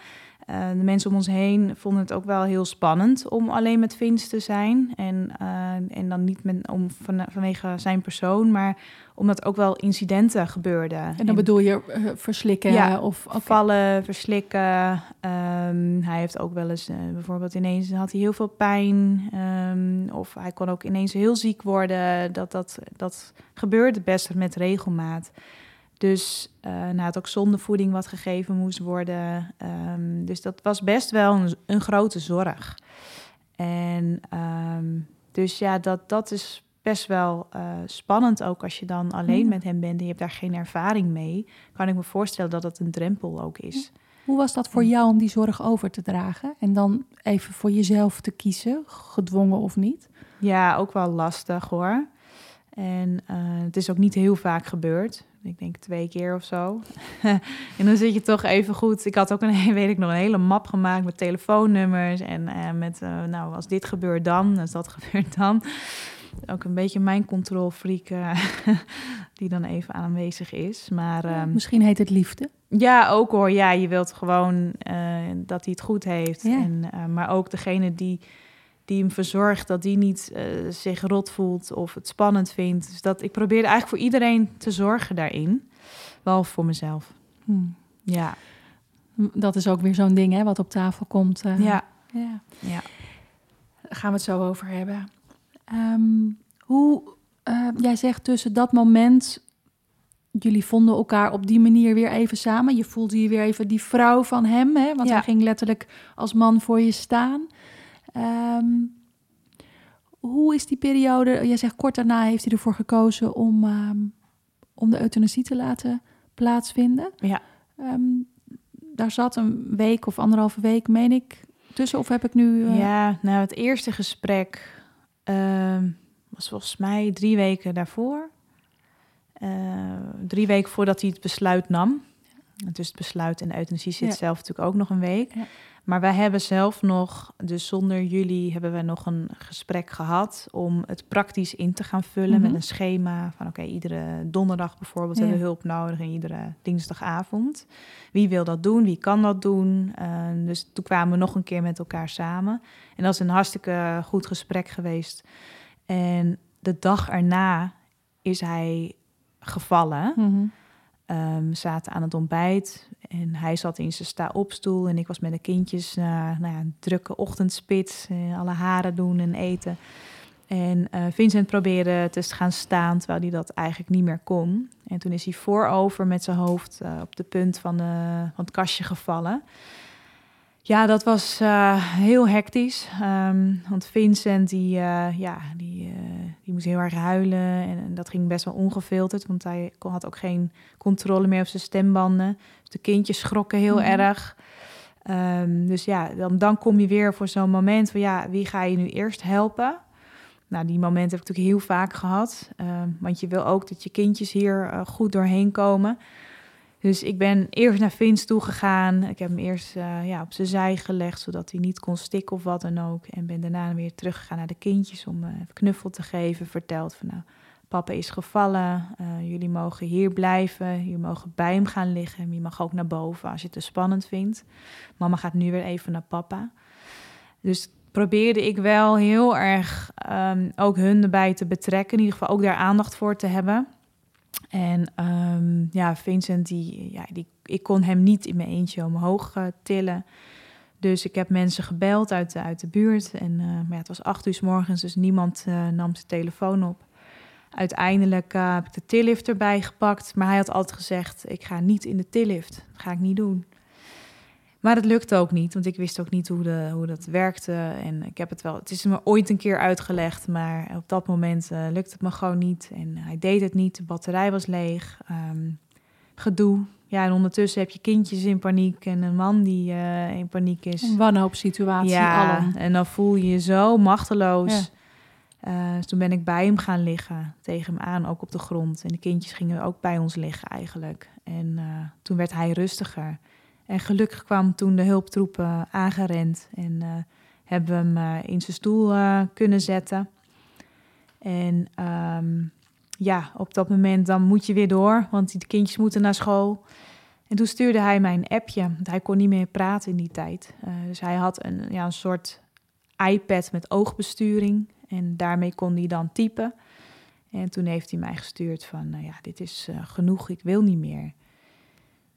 uh, de mensen om ons heen vonden het ook wel heel spannend om alleen met Vince te zijn. En, uh, en dan niet met, om, van, vanwege zijn persoon, maar omdat ook wel incidenten gebeurden. En dan bedoel je uh, verslikken ja, of okay. vallen, verslikken. Um, hij heeft ook wel eens bijvoorbeeld ineens had hij heel veel pijn. Um, of hij kon ook ineens heel ziek worden. Dat, dat, dat gebeurde best met regelmaat. Dus uh, nou, had ook zondevoeding wat gegeven moest worden. Um, dus dat was best wel een, een grote zorg. En um, dus ja, dat, dat is best wel uh, spannend ook als je dan alleen met hem bent en je hebt daar geen ervaring mee. Kan ik me voorstellen dat dat een drempel ook is. Hoe was dat voor jou om die zorg over te dragen en dan even voor jezelf te kiezen, gedwongen of niet? Ja, ook wel lastig hoor. En uh, het is ook niet heel vaak gebeurd ik denk twee keer of zo. en dan zit je toch even goed. Ik had ook een, weet ik nog, een hele map gemaakt met telefoonnummers. En uh, met, uh, nou, als dit gebeurt dan, als dat gebeurt dan. Ook een beetje mijn controlfreak uh, die dan even aanwezig is. Maar, ja, ehm, misschien heet het liefde. Ja, ook hoor. Ja, je wilt gewoon dat hij het goed heeft. Ja. En, maar ook degene die die hem verzorgt, dat die niet uh, zich rot voelt of het spannend vindt. Dus dat ik probeerde eigenlijk voor iedereen te zorgen daarin, behalve voor mezelf. Hmm. Ja. Dat is ook weer zo'n ding, hè, wat op tafel komt. Uh, ja. ja. Ja. Daar gaan we het zo over hebben. Um, hoe, uh, jij zegt tussen dat moment, jullie vonden elkaar op die manier weer even samen. Je voelde je weer even die vrouw van hem, hè, want ja. hij ging letterlijk als man voor je staan. Um, hoe is die periode? Jij zegt kort daarna heeft hij ervoor gekozen om, um, om de euthanasie te laten plaatsvinden. Ja. Um, daar zat een week of anderhalve week, meen ik, tussen. Of heb ik nu. Uh... Ja, nou, het eerste gesprek was volgens mij drie weken daarvoor. Uh, drie weken voordat hij het besluit nam. Dus het besluit en de euthanasie zit ja. zelf natuurlijk ook nog een week. Ja. Maar wij hebben zelf nog, dus zonder jullie hebben we nog een gesprek gehad om het praktisch in te gaan vullen Mhm. met een schema van oké, iedere donderdag bijvoorbeeld Ja. hebben we hulp nodig en iedere dinsdagavond. Wie wil dat doen? Wie kan dat doen? Eh, dus toen kwamen we nog een keer met elkaar samen. En dat is een hartstikke goed gesprek geweest. En de dag erna is hij gevallen. Mhm. Ehm, we zaten aan het ontbijt en hij zat in zijn sta-opstoel en ik was met de kindjes naar nou ja, een drukke ochtendspits, eh, alle haren doen en eten. En eh, Vincent probeerde te gaan staan terwijl hij dat eigenlijk niet meer kon. En toen is hij voorover met zijn hoofd eh, op de punt van, van het kastje gevallen. Ja, dat was eh, heel hectisch. ehm, want Vincent, die, eh, ja, die, eh, die moest heel erg huilen. En, en, dat ging best wel ongefilterd, want hij had ook geen controle meer op zijn stembanden. Dus de kindjes schrokken heel mhm. erg. Ehm, dus ja, dan, dan kom je weer voor zo'n moment van ja, wie ga je nu eerst helpen? Nou, die momenten heb ik natuurlijk heel vaak gehad. Ehm, want je wil ook dat je kindjes hier goed doorheen komen. Dus ik ben eerst naar Vince toe gegaan. Ik heb hem eerst uh, ja, op zijn zij gelegd, zodat hij niet kon stikken of wat dan ook. En ben daarna weer teruggegaan naar de kindjes om uh, even knuffel te geven. Verteld van nou, papa is gevallen. Uh, jullie mogen hier blijven. Jullie mogen bij hem gaan liggen. Je mag ook naar boven als je het te spannend vindt. Mama gaat nu weer even naar papa. Dus probeerde ik wel heel erg um, ook hun erbij te betrekken. In ieder geval ook daar aandacht voor te hebben. En um, ja, Vincent, die, ja, die, ik kon hem niet in mijn eentje omhoog uh, tillen. Dus ik heb mensen gebeld uit de, uit de buurt. En, uh, maar ja, het was acht uur s morgens, dus niemand uh, nam zijn telefoon op. Uiteindelijk heb ik de tillift erbij gepakt. Maar hij had altijd gezegd, ik ga niet in de tillift. Dat ga ik niet doen. Maar het lukte ook niet, want ik wist ook niet hoe, de, hoe dat werkte. En ik heb het wel, het is me ooit een keer uitgelegd, maar op dat moment uh, lukte het me gewoon niet. En hij deed het niet, de batterij was leeg. Um, gedoe. Ja, en ondertussen heb je kindjes in paniek en een man die uh, in paniek is. Een wanhoopsituatie, ja, allen. en dan voel je je zo machteloos. Uh, dus toen ben ik bij hem gaan liggen, tegen hem aan, ook op de grond. En de kindjes gingen ook bij ons liggen eigenlijk. En toen werd hij rustiger. En gelukkig kwam toen de hulptroepen aangerend en uh, hebben we hem uh, in zijn stoel kunnen zetten. En um, ja, op dat moment dan moet je weer door, want die kindjes moeten naar school. En toen stuurde hij mij een appje, want hij kon niet meer praten in die tijd. dus hij had een, ja, een soort iPad met oogbesturing en daarmee kon hij dan typen. En toen heeft hij mij gestuurd van, nou ja, dit is genoeg, ik wil niet meer.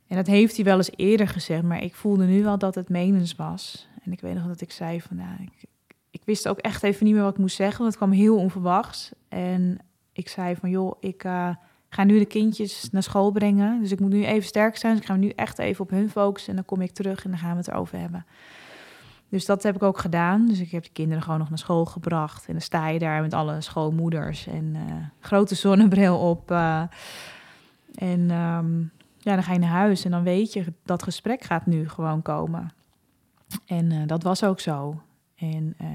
En dat heeft hij wel eens eerder gezegd, maar ik voelde nu wel dat het menens was. En ik weet nog dat ik zei van, nou, ik, ik wist ook echt even niet meer wat ik moest zeggen, want het kwam heel onverwachts. En ik zei van, joh, ik uh, ga nu de kindjes naar school brengen, dus ik moet nu even sterk zijn. Dus ik ga nu echt even op hun focussen en dan kom ik terug en dan gaan we het erover hebben. Dus dat heb ik ook gedaan. Dus ik heb de kinderen gewoon nog naar school gebracht. En dan sta je daar met alle schoolmoeders en uh, grote zonnebril op. Uh, en um, ja, dan ga je naar huis en dan weet je dat gesprek gaat nu gewoon komen. En uh, dat was ook zo. En uh,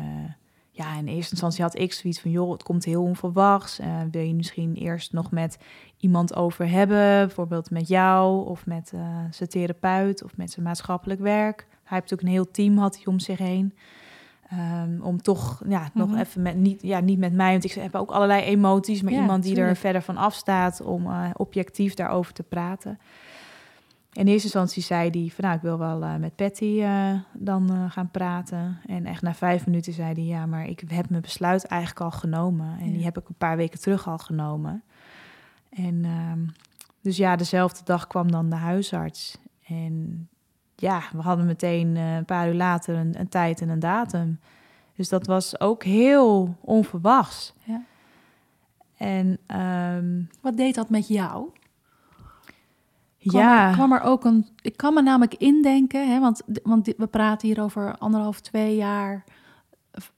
ja, in eerste instantie had ik zoiets van, joh, het komt heel onverwachts. Uh, wil je misschien eerst nog met iemand over hebben, bijvoorbeeld met jou of met zijn therapeut of met zijn maatschappelijk werk. Hij heeft natuurlijk een heel team had hij om zich heen. Um, om toch ja, mm -hmm. nog mhm. even met niet, ja, niet met mij, want ik heb ook allerlei emoties, maar ja, iemand die tuurlijk. er verder van afstaat om uh, objectief daarover te praten. In eerste instantie zei hij van nou, ik wil wel uh, met Patty uh, dan gaan praten. En echt na vijf minuten zei hij ja, maar ik heb mijn besluit eigenlijk al genomen. En ja. die heb ik een paar weken terug al genomen. En ehm, dus ja, dezelfde dag kwam dan de huisarts. En ja, we hadden meteen uh, een paar uur later een, een, tijd en een datum. Dus dat was ook heel onverwachts. Ja. En um, wat deed dat met jou? Kwam ja. Kwam er ook een. Ik kan me namelijk indenken, hè, want, want we praten hier over anderhalf, twee jaar.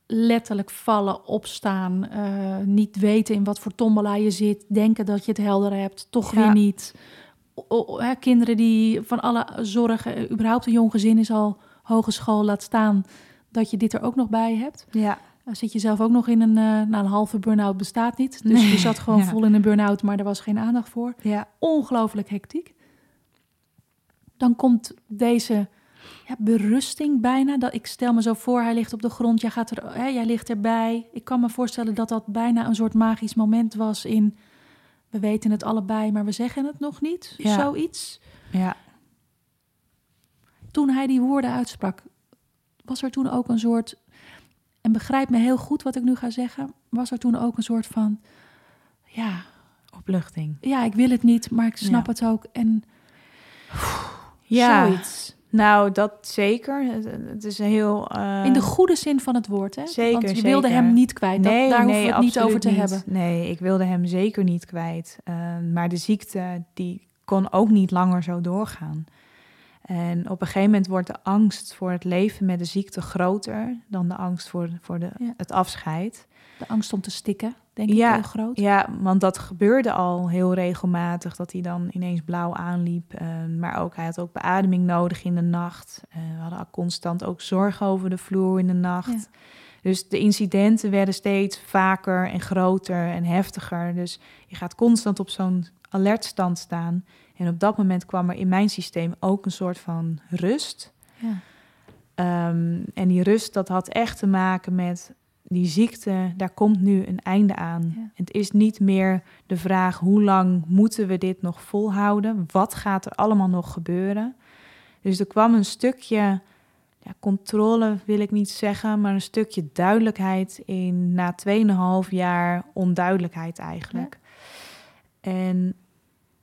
Letterlijk vallen, opstaan, uh, niet weten in wat voor tombola je zit, denken dat je het helder hebt, toch ja. weer niet kinderen die van alle zorgen, überhaupt een jong gezin is al hogeschool, laat staan dat je dit er ook nog bij hebt. Ja. Dan zit je zelf ook nog in een, uh, nou, een halve burn-out bestaat niet. Dus nee. je zat gewoon ja. vol in een burn-out, maar er was geen aandacht voor. Ja. Ongelooflijk hectiek. Dan komt deze ja, berusting bijna. Dat, ik stel me zo voor, hij ligt op de grond, jij, gaat er, hè, jij ligt erbij. Ik kan me voorstellen dat dat bijna een soort magisch moment was in we weten het allebei, maar we zeggen het nog niet. Ja. Zoiets. Ja. Toen hij die woorden uitsprak, was er toen ook een soort. En begrijp me heel goed wat ik nu ga zeggen. Was er toen ook een soort van. Ja. Opluchting. Ja, ik wil het niet, maar ik snap ja. het ook. En. Ja. Zoiets. Nou, dat zeker. Het is een heel... Uh... In de goede zin van het woord, hè? Zeker, Want je zeker. wilde hem niet kwijt. Dat, nee, daar nee, hoeven we het niet over te niet. hebben. Nee, ik wilde hem zeker niet kwijt. Uh, maar de ziekte, die kon ook niet langer zo doorgaan. En op een gegeven moment wordt de angst voor het leven met de ziekte groter... dan de angst voor, voor de, ja. het afscheid. De angst om te stikken, denk ik, ja, heel groot. Ja, want dat gebeurde al heel regelmatig, dat hij dan ineens blauw aanliep. Uh, maar ook, hij had ook beademing nodig in de nacht. Uh, we hadden constant ook zorg over de vloer in de nacht. Dus de incidenten werden steeds vaker en groter en heftiger. Dus je gaat constant op zo'n alertstand staan. En op dat moment kwam er in mijn systeem ook een soort van rust. Ja. Um, en die rust, dat had echt te maken met die ziekte, daar komt nu een einde aan. Het is niet meer de vraag hoe lang moeten we dit nog volhouden? Wat gaat er allemaal nog gebeuren? Dus er kwam een stukje ja, controle, wil ik niet zeggen, maar een stukje duidelijkheid in na 2,5 jaar onduidelijkheid eigenlijk. En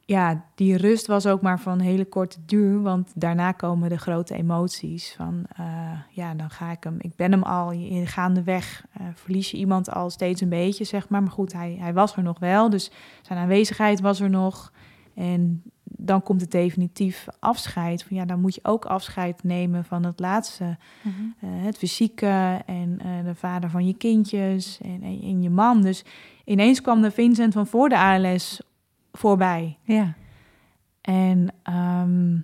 ja, die rust was ook maar van hele korte duur, want daarna komen de grote emoties van, uh, ja, dan ga ik hem, ik ben hem al, in gaandeweg uh, verlies je iemand al steeds een beetje, zeg maar. Maar goed, hij, hij was er nog wel, dus zijn aanwezigheid was er nog. En dan komt het definitief afscheid. Van ja, dan moet je ook afscheid nemen van het laatste. Mhm. Eh, het fysieke en de vader van je kindjes en, en, en, je man. Dus ineens kwam de Vincent van voor de ALS voorbij. Ja. En ehm,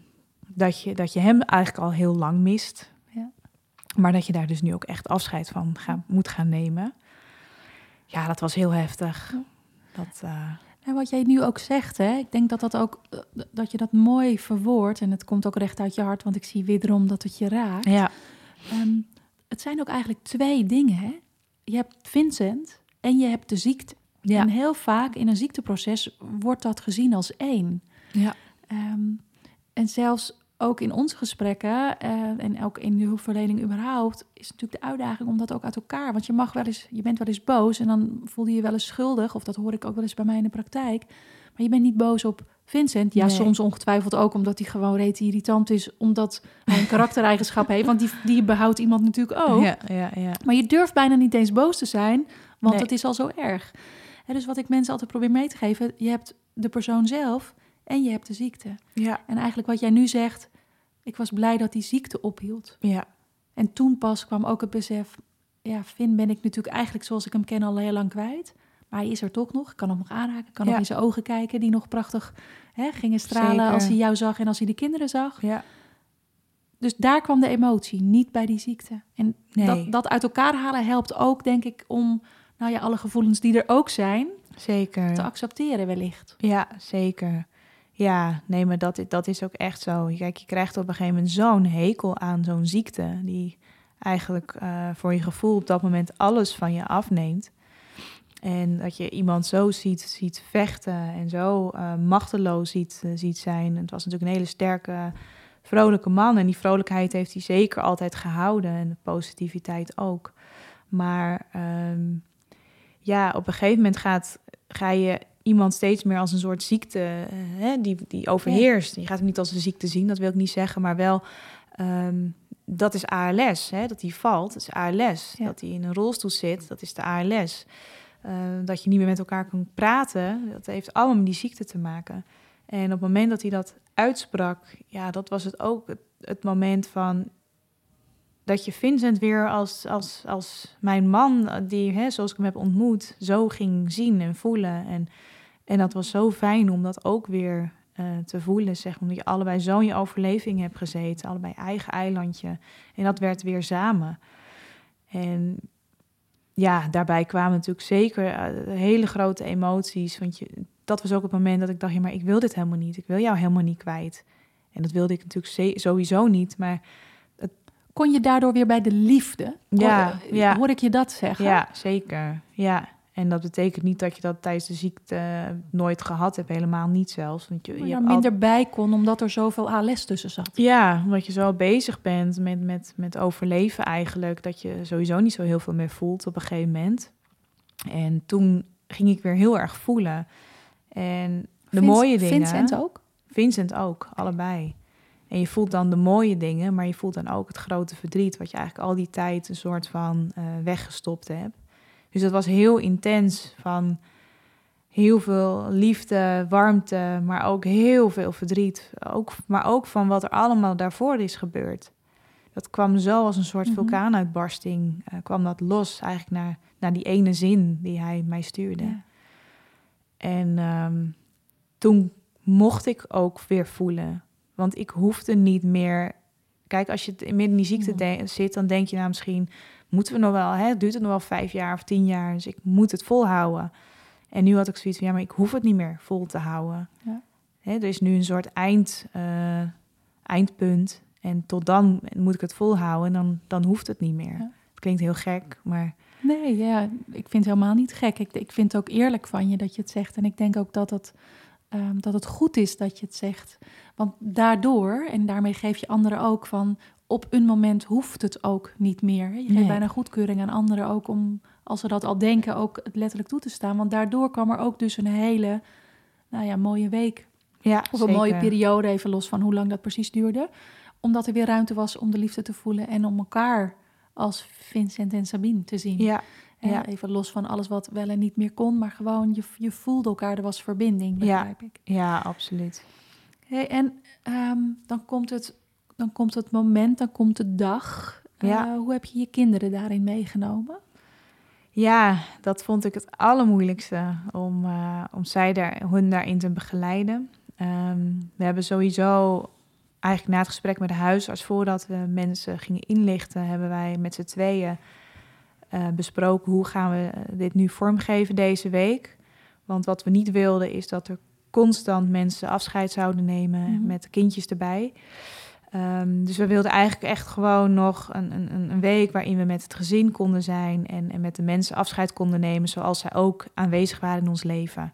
dat, je, dat je hem eigenlijk al heel lang mist. Ja. Maar dat je daar dus nu ook echt afscheid van moet gaan nemen. Ja, dat was heel heftig. Dat, uh... En wat jij nu ook zegt, hè, ik denk dat dat ook eh, dat je dat mooi verwoordt. En het komt ook recht uit je hart, want ik zie wederom dat het je raakt. Ja. Ehm, het zijn ook eigenlijk twee dingen. Hè? Je hebt Vincent en je hebt de ziekte. Ja. En heel vaak in een ziekteproces wordt dat gezien als één. Ja. Ehm, en zelfs ook in onze gesprekken uh, en ook in de hulpverlening überhaupt, is natuurlijk de uitdaging om dat ook uit elkaar. Want je mag wel eens, je bent wel eens boos en dan voel je je wel eens schuldig, of dat hoor ik ook wel eens bij mij in de praktijk. Maar je bent niet boos op Vincent. Ja, soms ongetwijfeld ook omdat hij gewoon reet irritant is, omdat hij een karaktereigenschap heeft. Want die, die behoudt iemand natuurlijk ook. Ja, ja, ja. Maar je durft bijna niet eens boos te zijn, want het is al zo erg dus wat ik mensen altijd probeer mee te geven, je hebt de persoon zelf en je hebt de ziekte. Ja. En eigenlijk wat jij nu zegt, ik was blij dat die ziekte ophield. Ja. En toen pas kwam ook het besef, ja, Finn ben ik natuurlijk eigenlijk zoals ik hem ken al heel lang kwijt. Maar hij is er toch nog. Ik kan hem nog aanraken. Ik kan nog in zijn ogen kijken, die nog prachtig hè, gingen stralen als hij jou zag en als hij de kinderen zag. Ja. Dus daar kwam de emotie, niet bij die ziekte. En dat, dat uit elkaar halen helpt ook, denk ik, om nou ja, alle gevoelens die er ook zijn, zeker. te accepteren wellicht. Ja, zeker. Ja, nee, maar dat, dat is ook echt zo. Kijk, je krijgt op een gegeven moment zo'n hekel aan zo'n ziekte, die eigenlijk uh, voor je gevoel op dat moment alles van je afneemt. En dat je iemand zo ziet, ziet vechten en zo uh, machteloos ziet, uh, ziet zijn. Het was natuurlijk een hele sterke, vrolijke man. En die vrolijkheid heeft hij zeker altijd gehouden. En de positiviteit ook. Maar um, ja, op een gegeven moment gaat, ga je iemand steeds meer als een soort ziekte uh, hè, die, die overheerst. Je gaat hem niet als een ziekte zien, dat wil ik niet zeggen, maar wel um, dat is ALS. Hè, dat hij valt, dat is ALS. Dat hij in een rolstoel zit, dat is de ALS. Uh, dat je niet meer met elkaar kan praten, dat heeft allemaal met die ziekte te maken. En op het moment dat hij dat uitsprak, ja, dat was het ook het, het moment van dat je Vincent weer als, als, als mijn man, die, hè, zoals ik hem heb ontmoet, zo ging zien en voelen. En, en dat was zo fijn om dat ook weer uh, te voelen, zeg omdat je allebei zo in je overleving hebt gezeten, allebei eigen eilandje. En dat werd weer samen. En ja, daarbij kwamen natuurlijk zeker uh, hele grote emoties. Want je, dat was ook het moment dat ik dacht, ja, maar ik wil dit helemaal niet. Ik wil jou helemaal niet kwijt. En dat wilde ik natuurlijk sowieso niet, maar kon je daardoor weer bij de liefde? Ja, hoor, eh, ja. hoor ik je dat zeggen? Ja, zeker. Ja. En dat betekent niet dat je dat tijdens de ziekte nooit gehad hebt. Helemaal niet zelfs. Want je, je er minder al... bij kon, omdat er zoveel ALS tussen zat. Ja, omdat je zo bezig bent met, met, met overleven eigenlijk. Dat je sowieso niet zo heel veel meer voelt op een gegeven moment. En toen ging ik weer heel erg voelen. En de mooie dingen... Vincent ook? Vincent ook, allebei. En je voelt dan de mooie dingen, maar je voelt dan ook het grote verdriet, wat je eigenlijk al die tijd een soort van uh, weggestopt hebt. Dus dat was heel intens van heel veel liefde, warmte, maar ook heel veel verdriet. Ook, maar ook van wat er allemaal daarvoor is gebeurd. dat kwam zo als een soort mhm. vulkaanuitbarsting. Uh, kwam dat los eigenlijk naar, naar die ene zin die hij mij stuurde. En ehm, toen mocht ik ook weer voelen. Want ik hoefde niet meer. Kijk, als je midden in die ziekte zit, dan denk je nou misschien moeten we nog wel, hè, duurt het nog wel vijf jaar of tien jaar, dus ik moet het volhouden. En nu had ik zoiets van, ja, maar ik hoef het niet meer vol te houden. Ja. Hè, er is nu een soort eind, uh, eindpunt en tot dan moet ik het volhouden en dan, dan hoeft het niet meer. Het klinkt heel gek, maar... Nee, ja, ik vind het helemaal niet gek. Ik, ik vind het ook eerlijk van je dat je het zegt. En ik denk ook dat het, um, dat het goed is dat je het zegt. Want daardoor, en daarmee geef je anderen ook van op een moment hoeft het ook niet meer. Je geeft bijna goedkeuring aan anderen ook om, als ze dat al denken, ook het letterlijk toe te staan. Want daardoor kwam er ook dus een hele, nou ja, mooie week. Ja, of een mooie periode, even los van hoe lang dat precies duurde. Omdat er weer ruimte was om de liefde te voelen en om elkaar als Vincent en Sabine te zien. Ja. Ja. Even los van alles wat wel en niet meer kon, maar gewoon je, je voelde elkaar, er was verbinding, begrijp ja. ik. Ja, absoluut. Hey, en ehm, dan komt het dan komt het moment, dan komt de dag. Ja. Eh, hoe heb je je kinderen daarin meegenomen? Ja, dat vond ik het allermoeilijkste om, uh, om zij daar, hun daarin te begeleiden. Ehm, we hebben sowieso eigenlijk na het gesprek met de huisarts, voordat we mensen gingen inlichten, hebben wij met z'n tweeën uh, besproken hoe gaan we dit nu vormgeven deze week. Want wat we niet wilden is dat er constant mensen afscheid zouden nemen mhm. met kindjes erbij. Ehm, dus we wilden eigenlijk echt gewoon nog een, een, een, week waarin we met het gezin konden zijn en, en met de mensen afscheid konden nemen zoals zij ook aanwezig waren in ons leven.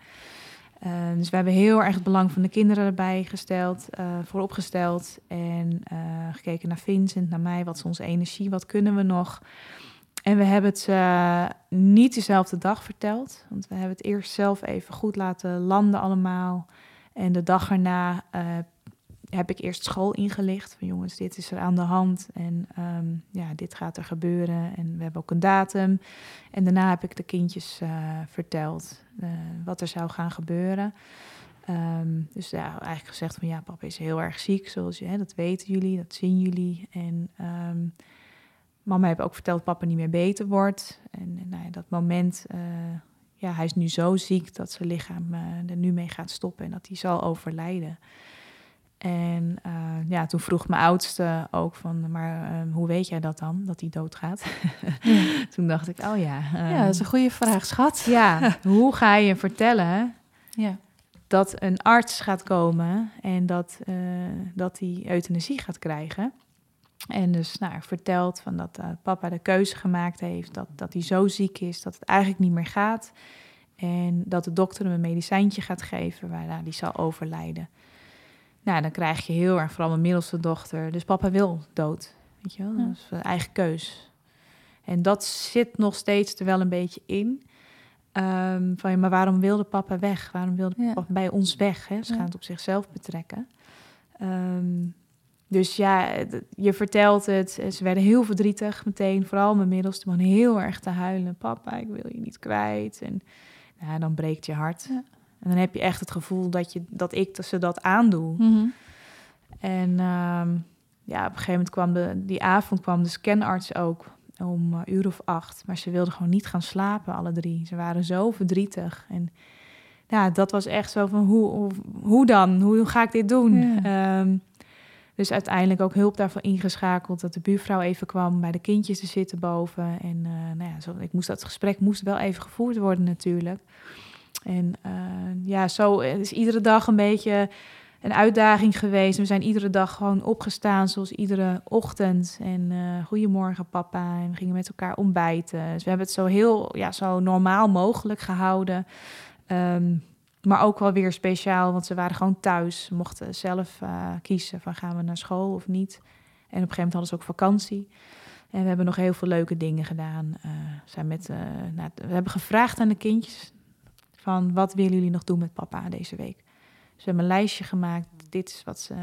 Ehm, dus we hebben heel erg het belang van de kinderen erbij gesteld, uh, vooropgesteld en uh, gekeken naar Vincent, naar mij, wat is onze energie, wat kunnen we nog. En we hebben het uh, niet dezelfde dag verteld, want we hebben het eerst zelf even goed laten landen allemaal. En de dag erna heb ik eerst school ingelicht. Van jongens, dit is er aan de hand en um, ja, dit gaat er gebeuren. En we hebben ook een datum. En daarna heb ik de kindjes uh, verteld wat er zou gaan gebeuren. Um, dus ja, eigenlijk gezegd van ja, papa is heel erg ziek, zoals je, hè, dat weten jullie, dat zien jullie. En um, mama heeft ook verteld dat papa niet meer beter wordt. En, en nou ja, dat moment, uh, ja, hij is nu zo ziek dat zijn lichaam er nu mee gaat stoppen en dat hij zal overlijden. En uh, ja, toen vroeg mijn oudste ook van, maar hoe weet jij dat dan, dat hij doodgaat? Ja. toen dacht ik, oh ja. Ja, dat is een goede vraag, schat. Ja, hoe ga je vertellen ja. dat een arts gaat komen en dat, uh, dat hij euthanasie gaat krijgen? En dus nou, vertelt van dat papa de keuze gemaakt heeft, dat, dat hij zo ziek is dat het eigenlijk niet meer gaat. En dat de dokter hem een medicijntje gaat geven waarna hij zal overlijden. Nou, dan krijg je heel erg, vooral mijn middelste dochter. Dus papa wil dood. Weet je wel? Dat is eigen keus. En dat zit nog steeds er wel een beetje in. Um, van, maar waarom wilde papa weg? Waarom wilde papa bij ons weg? Hè? Ze gaan het op zichzelf betrekken. Um, dus ja, je vertelt het. Ze werden heel verdrietig meteen. Vooral mijn middelste man heel erg te huilen. Papa, ik wil je niet kwijt. En ja, dan breekt je hart. Ja. En dan heb je echt het gevoel dat, je, dat ik ze dat aandoe. Mm En ehm, ja, op een gegeven moment kwam de, die avond kwam de scanarts ook om uh, uur of acht. Maar ze wilden gewoon niet gaan slapen, alle drie. Ze waren zo verdrietig. En ja, dat was echt zo van, hoe, hoe, hoe dan? Hoe ga ik dit doen? Ehm, dus uiteindelijk ook hulp daarvoor ingeschakeld. Dat de buurvrouw even kwam bij de kindjes te zitten boven. En uh, nou ja, zo, ik moest, dat gesprek moest wel even gevoerd worden natuurlijk. En uh, ja, zo is iedere dag een beetje een uitdaging geweest. We zijn iedere dag gewoon opgestaan, zoals iedere ochtend. En uh, goedemorgen papa. En we gingen met elkaar ontbijten. Dus we hebben het zo heel ja, zo normaal mogelijk gehouden. Um, maar ook wel weer speciaal, want ze waren gewoon thuis. Ze mochten zelf uh, kiezen van gaan we naar school of niet. En op een gegeven moment hadden ze ook vakantie. En we hebben nog heel veel leuke dingen gedaan. Uh, zijn met, nou, we hebben gevraagd aan de kindjes van wat willen jullie nog doen met papa deze week? Ze hebben een lijstje gemaakt. Dit is wat ze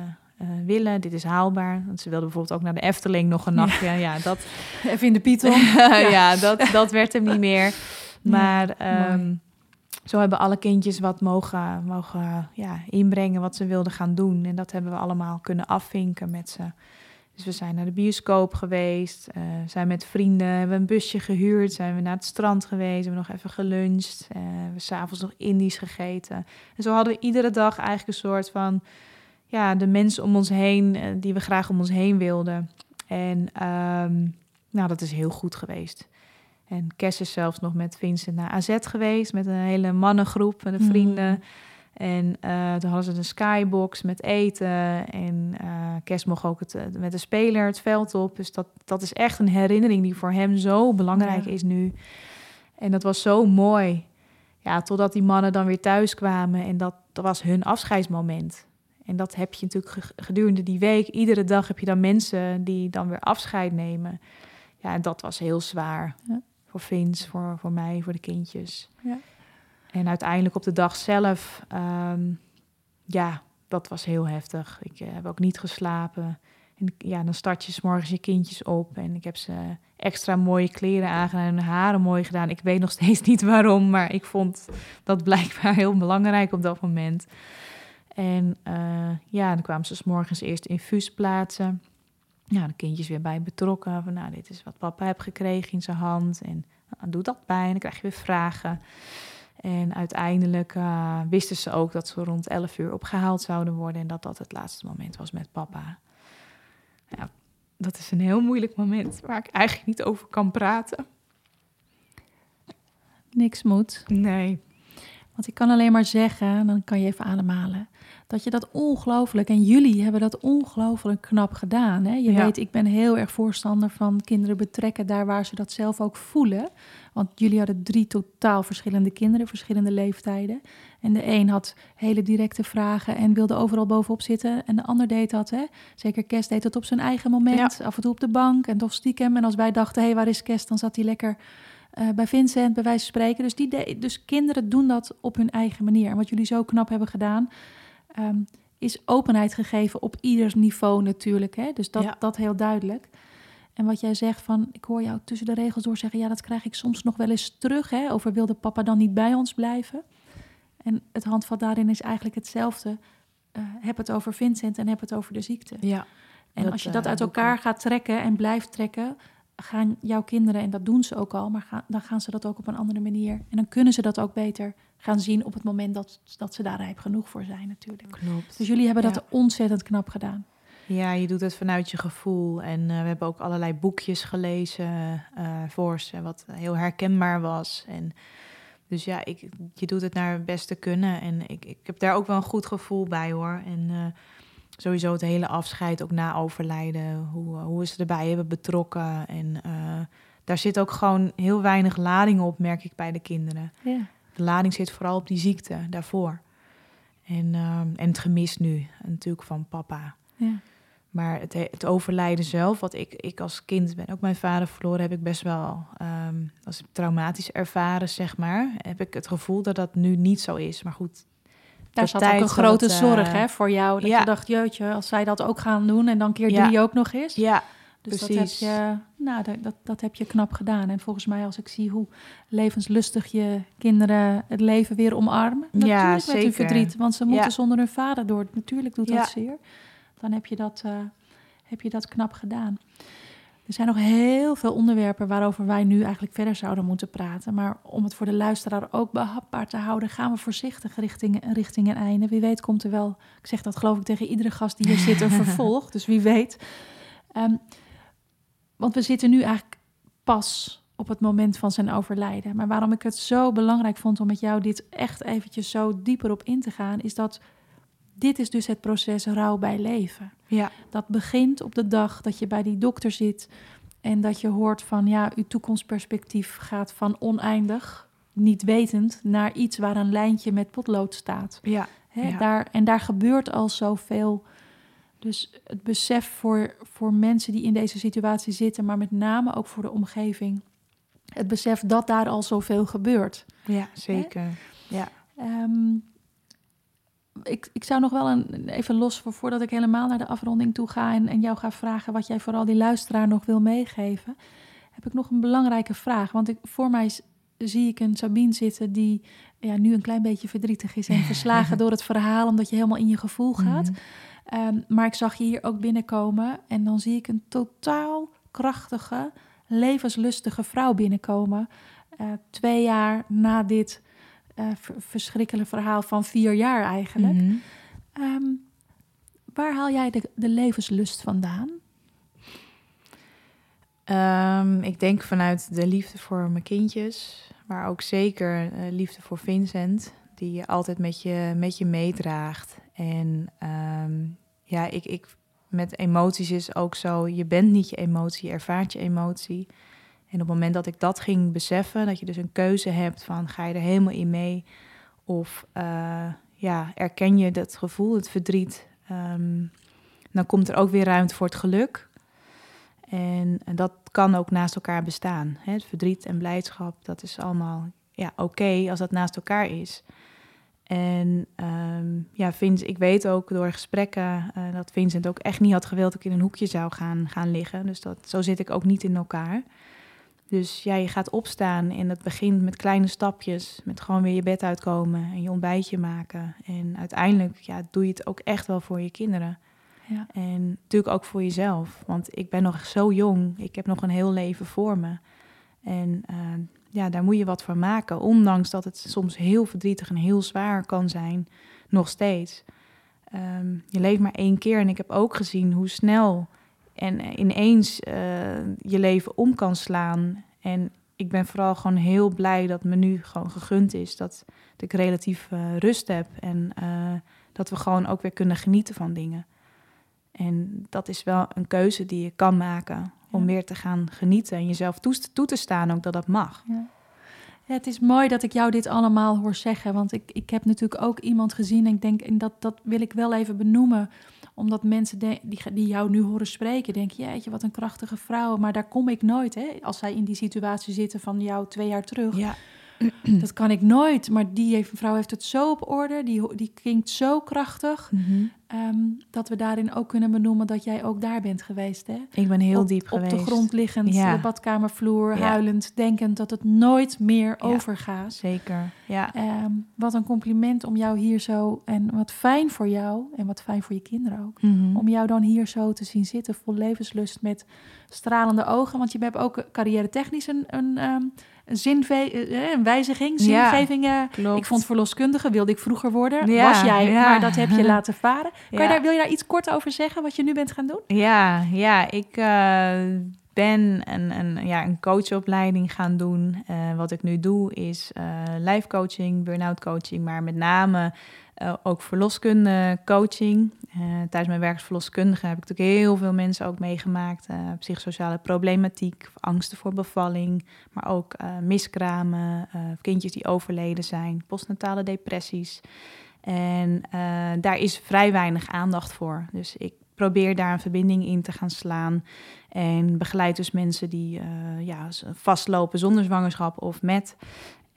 willen. Dit is haalbaar. Want ze wilden bijvoorbeeld ook naar de Efteling nog een nachtje. Ja, ja dat... Even in de Python. ja, dat, dat werd hem niet meer. Maar um, zo hebben alle kindjes wat mogen, mogen ja, inbrengen wat ze wilden gaan doen. En dat hebben we allemaal kunnen afvinken met ze. Dus we zijn naar de bioscoop geweest, uh, zijn met vrienden, hebben een busje gehuurd, zijn we naar het strand geweest, hebben nog even geluncht, uh, we s'avonds nog Indisch gegeten. En zo hadden we iedere dag eigenlijk een soort van, ja, de mensen om ons heen uh, die we graag om ons heen wilden. En um, nou, dat is heel goed geweest. En Kes is zelfs nog met Vincent naar AZ geweest, met een hele mannengroep, met de vrienden. Mm. En uh, toen hadden ze een skybox met eten. En uh, Kes mocht ook het, met de speler het veld op. Dus dat, dat is echt een herinnering die voor hem zo belangrijk is nu. En dat was zo mooi. Ja, totdat die mannen dan weer thuis kwamen. En dat, dat was hun afscheidsmoment. En dat heb je natuurlijk gedurende die week. Iedere dag heb je dan mensen die dan weer afscheid nemen. Ja, en dat was heel zwaar. Ja. Voor Vince, voor, voor mij, voor de kindjes. Ja. En uiteindelijk op de dag zelf, um, ja, dat was heel heftig. Ik uh, heb ook niet geslapen. En ja, dan start je s morgens je kindjes op. En ik heb ze extra mooie kleren aangedaan en hun haren mooi gedaan. Ik weet nog steeds niet waarom, maar ik vond dat blijkbaar heel belangrijk op dat moment. En uh, ja, dan kwamen ze s morgens eerst infuus plaatsen. Ja, de kindjes weer bij betrokken. Van, nou, dit is wat papa heeft gekregen in zijn hand. En nou, doe dat bij. En dan krijg je weer vragen. En uiteindelijk uh, wisten ze ook dat ze rond 11 uur opgehaald zouden worden en dat dat het laatste moment was met papa. Ja, dat is een heel moeilijk moment waar ik eigenlijk niet over kan praten. Niks moet. Nee. Want ik kan alleen maar zeggen, dan kan je even ademhalen, dat je dat ongelooflijk, en jullie hebben dat ongelooflijk knap gedaan. Hè? Je weet, ik ben heel erg voorstander van kinderen betrekken daar waar ze dat zelf ook voelen. Want jullie hadden drie totaal verschillende kinderen, verschillende leeftijden. En de een had hele directe vragen en wilde overal bovenop zitten. En de ander deed dat, hè. Zeker Kes deed het op zijn eigen moment, af en toe op de bank en toch stiekem. En als wij dachten, hé, hey, waar is Kes? Dan zat hij lekker uh, bij Vincent, bij wijze van spreken. Dus, die dus kinderen doen dat op hun eigen manier. En wat jullie zo knap hebben gedaan, um, is openheid gegeven op ieders niveau natuurlijk. Hè? Dus dat, dat heel duidelijk. En wat jij zegt van, ik hoor jou tussen de regels door zeggen, ja, dat krijg ik soms nog wel eens terug. Hè? Over wilde papa dan niet bij ons blijven? En het handvat daarin is eigenlijk hetzelfde. Uh, heb het over Vincent en heb het over de ziekte. Ja. En als je dat uh, uit elkaar gaat trekken en blijft trekken, gaan jouw kinderen, en dat doen ze ook al, maar gaan, dan gaan ze dat ook op een andere manier. En dan kunnen ze dat ook beter gaan zien op het moment dat, dat ze daar rijp genoeg voor zijn natuurlijk. Klopt. Dus jullie hebben dat ontzettend knap gedaan. Ja, je doet het vanuit je gevoel. En uh, we hebben ook allerlei boekjes gelezen uh, voor ze, wat heel herkenbaar was. En dus ja, ik, je doet het naar het beste kunnen. En ik, ik heb daar ook wel een goed gevoel bij hoor. En uh, sowieso het hele afscheid, ook na overlijden, hoe, hoe we ze erbij hebben betrokken. En uh, daar zit ook gewoon heel weinig lading op, merk ik bij de kinderen. Ja. De lading zit vooral op die ziekte daarvoor. En, uh, en het gemis nu, natuurlijk van papa. Ja. Maar het, het, overlijden zelf, wat ik, ik als kind ben, ook mijn vader verloren, heb ik best wel um, als traumatisch ervaren, zeg maar. Heb ik het gevoel dat dat nu niet zo is. Maar goed, daar zat ook een grote zorg hè, voor jou. Dat ja. je dacht, jeutje, als zij dat ook gaan doen en dan keer drie ja. ook nog eens. Ja, dus precies. dat heb, je, nou, dat, dat, dat heb je knap gedaan. En volgens mij, als ik zie hoe levenslustig je kinderen het leven weer omarmen. Natuurlijk ja, met hun verdriet, want ze moeten zonder hun vader door. Natuurlijk doet dat zeer. Dan heb je dat, uh, heb je dat knap gedaan. Er zijn nog heel veel onderwerpen waarover wij nu eigenlijk verder zouden moeten praten. Maar om het voor de luisteraar ook behapbaar te houden, gaan we voorzichtig richting, richting een einde. Wie weet komt er wel, ik zeg dat geloof ik tegen iedere gast die hier zit, een vervolg. Dus wie weet. Um, want we zitten nu eigenlijk pas op het moment van zijn overlijden. Maar waarom ik het zo belangrijk vond om met jou dit echt eventjes zo dieper op in te gaan, is dat dit is dus het proces rouw bij leven. Ja. Dat begint op de dag dat je bij die dokter zit en dat je hoort van ja, uw toekomstperspectief gaat van oneindig, niet wetend, naar iets waar een lijntje met potlood staat. Ja. Ja. Daar, en daar gebeurt al zoveel. Dus het besef voor, voor mensen die in deze situatie zitten, maar met name ook voor de omgeving. Het besef dat daar al zoveel gebeurt. Ja, zeker. Ja. Um, ik, ik zou nog wel een, even los voor, voordat ik helemaal naar de afronding toe ga en, en jou ga vragen wat jij vooral die luisteraar nog wil meegeven, heb ik nog een belangrijke vraag. Want ik, voor mij zie ik een Sabine zitten die ja, nu een klein beetje verdrietig is en verslagen door het verhaal, omdat je helemaal in je gevoel gaat. Mm -hmm. Ehm, maar ik zag je hier ook binnenkomen en dan zie ik een totaal krachtige, levenslustige vrouw binnenkomen. Uh, twee jaar na dit uh, verschrikkelijke verhaal van vier jaar eigenlijk. Mhm. Ehm, waar haal jij de, de levenslust vandaan? Um, ik denk vanuit de liefde voor mijn kindjes, maar ook zeker uh, liefde voor Vincent, die je altijd met je, met je meedraagt. En um, ja, ik, ik, met emoties is ook zo, je bent niet je emotie, je ervaart je emotie. En op het moment dat ik dat ging beseffen, dat je dus een keuze hebt van ga je er helemaal in mee of uh, ja, erken je dat gevoel, het verdriet, um, dan komt er ook weer ruimte voor het geluk. En, dat kan ook naast elkaar bestaan. Hè? Het verdriet en blijdschap, dat is allemaal ja, oké als dat naast elkaar is. En um, ja, Vince, ik weet ook door gesprekken uh, dat Vincent ook echt niet had gewild dat ik in een hoekje zou gaan, gaan liggen. Dus dat, zo zit ik ook niet in elkaar. Dus ja, je gaat opstaan en dat begint met kleine stapjes. Met gewoon weer je bed uitkomen en je ontbijtje maken. En uiteindelijk ja, doe je het ook echt wel voor je kinderen. Ja. En natuurlijk ook voor jezelf. Want ik ben nog zo jong. Ik heb nog een heel leven voor me. En uh, ja, daar moet je wat van maken. Ondanks dat het soms heel verdrietig en heel zwaar kan zijn. Nog steeds. Um, je leeft maar één keer. En ik heb ook gezien hoe snel en ineens uh, je leven om kan slaan. En ik ben vooral gewoon heel blij dat me nu gewoon gegund is. Dat, ik relatief uh, rust heb. En uh, dat we gewoon ook weer kunnen genieten van dingen. En dat is wel een keuze die je kan maken om weer te gaan genieten en jezelf toe, toe te staan ook dat dat mag. Ja. Ja, het is mooi dat ik jou dit allemaal hoor zeggen, want ik, ik heb natuurlijk ook iemand gezien en ik denk, en dat, dat wil ik wel even benoemen, omdat mensen die, die jou nu horen spreken, denken, jeetje, wat een krachtige vrouw, maar daar kom ik nooit, hè, als zij in die situatie zitten van jou twee jaar terug. Ja. dat kan ik nooit. Maar die heeft, vrouw heeft het zo op orde. Die, die klinkt zo krachtig. Mhm. Ehm, dat we daarin ook kunnen benoemen dat jij ook daar bent geweest. Hè? Ik ben heel diep geweest. Op de grond liggend, ja. de badkamervloer, huilend, denkend dat het nooit meer overgaat. Zeker, ja. Ehm, wat een compliment om jou hier zo... En wat fijn voor jou en wat fijn voor je kinderen ook. Mhm. Om jou dan hier zo te zien zitten, vol levenslust met stralende ogen. Want je hebt ook carrière technisch een... een ehm, een, zinve eh, een wijziging, zingeving. Ja, ik vond verloskundige, wilde ik vroeger worden. Ja, was jij, ja. maar dat heb je laten varen. Kan je daar, wil je daar iets kort over zeggen, wat je nu bent gaan doen? Ja, ja ik uh, ben een, een, ja, een coachopleiding gaan doen. Uh, wat ik nu doe is uh, life coaching, burn-out coaching, maar met name uh, ook verloskunde coaching. Tijdens mijn werk als verloskundige heb ik natuurlijk heel veel mensen ook meegemaakt. Psychosociale problematiek, angsten voor bevalling, maar ook miskramen, kindjes die overleden zijn, postnatale depressies. En daar is vrij weinig aandacht voor. Dus ik probeer daar een verbinding in te gaan slaan. En begeleid dus mensen die ja, vastlopen zonder zwangerschap of met.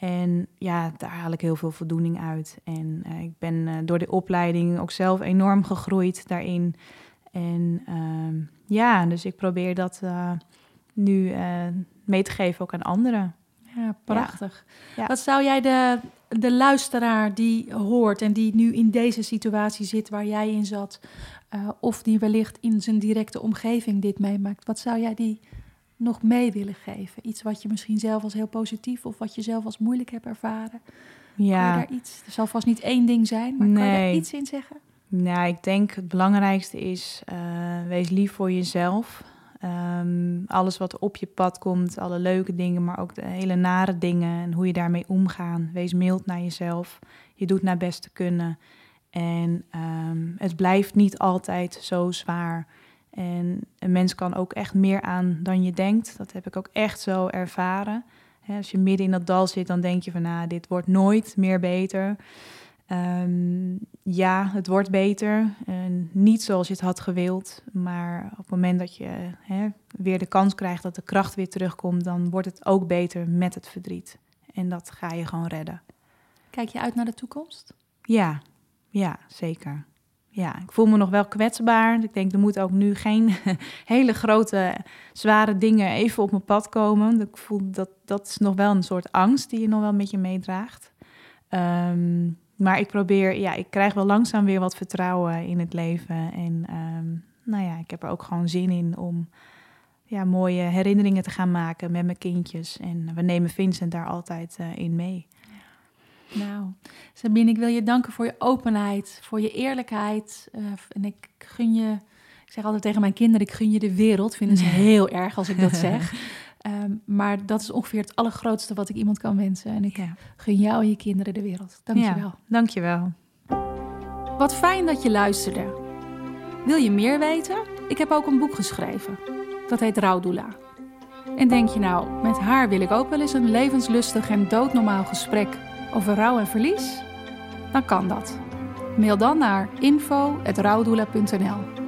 En ja, daar haal ik heel veel voldoening uit. En uh, ik ben uh, door de opleiding ook zelf enorm gegroeid daarin. En uh, ja, dus ik probeer dat nu mee te geven ook aan anderen. Ja, prachtig. Ja. Wat zou jij de, de luisteraar die hoort en die nu in deze situatie zit waar jij in zat, of die wellicht in zijn directe omgeving dit meemaakt, wat zou jij die nog mee willen geven? Iets wat je misschien zelf als heel positief of wat je zelf als moeilijk hebt ervaren. Ja. Kan je daar iets? Er zal vast niet één ding zijn, maar kan je daar iets in zeggen? Nou, ik denk het belangrijkste is, uh, wees lief voor jezelf. Um, alles wat op je pad komt, alle leuke dingen, maar ook de hele nare dingen en hoe je daarmee omgaat. Wees mild naar jezelf. Je doet naar best te kunnen. En um, het blijft niet altijd zo zwaar. En een mens kan ook echt meer aan dan je denkt. Dat heb ik ook echt zo ervaren. als je midden in dat dal zit, dan denk je van, nou, dit wordt nooit meer beter. Um, ja, het wordt beter. En niet zoals je het had gewild. Maar op het moment dat je weer de kans krijgt dat de kracht weer terugkomt, dan wordt het ook beter met het verdriet. En dat ga je gewoon redden. Kijk je uit naar de toekomst? Ja, ja, zeker ja, ik voel me nog wel kwetsbaar. Ik denk, er moeten ook nu geen hele grote, zware dingen even op mijn pad komen. Ik voel dat dat is nog wel een soort angst die je nog wel met je meedraagt. Um, maar ik probeer, ja, ik krijg wel langzaam weer wat vertrouwen in het leven. En ehm, nou ja, ik heb er ook gewoon zin in om ja, mooie herinneringen te gaan maken met mijn kindjes. En we nemen Vincent daar altijd uh, in mee. Nou, Sabine, ik wil je danken voor je openheid, voor je eerlijkheid. Uh, en ik gun je, ik zeg altijd tegen mijn kinderen, ik gun je de wereld. Vinden ze heel erg als ik dat zeg. Um, maar dat is ongeveer het allergrootste wat ik iemand kan wensen. En ik ja. gun jou en je kinderen de wereld. Dank je wel. Dank je wel. Wat fijn dat je luisterde. Wil je meer weten? Ik heb ook een boek geschreven. Dat heet Rouwdoula. En denk je nou, met haar wil ik ook wel eens een levenslustig en doodnormaal gesprek over rouw en verlies? Dan kan dat. Mail dan naar info.rouwdoula.nl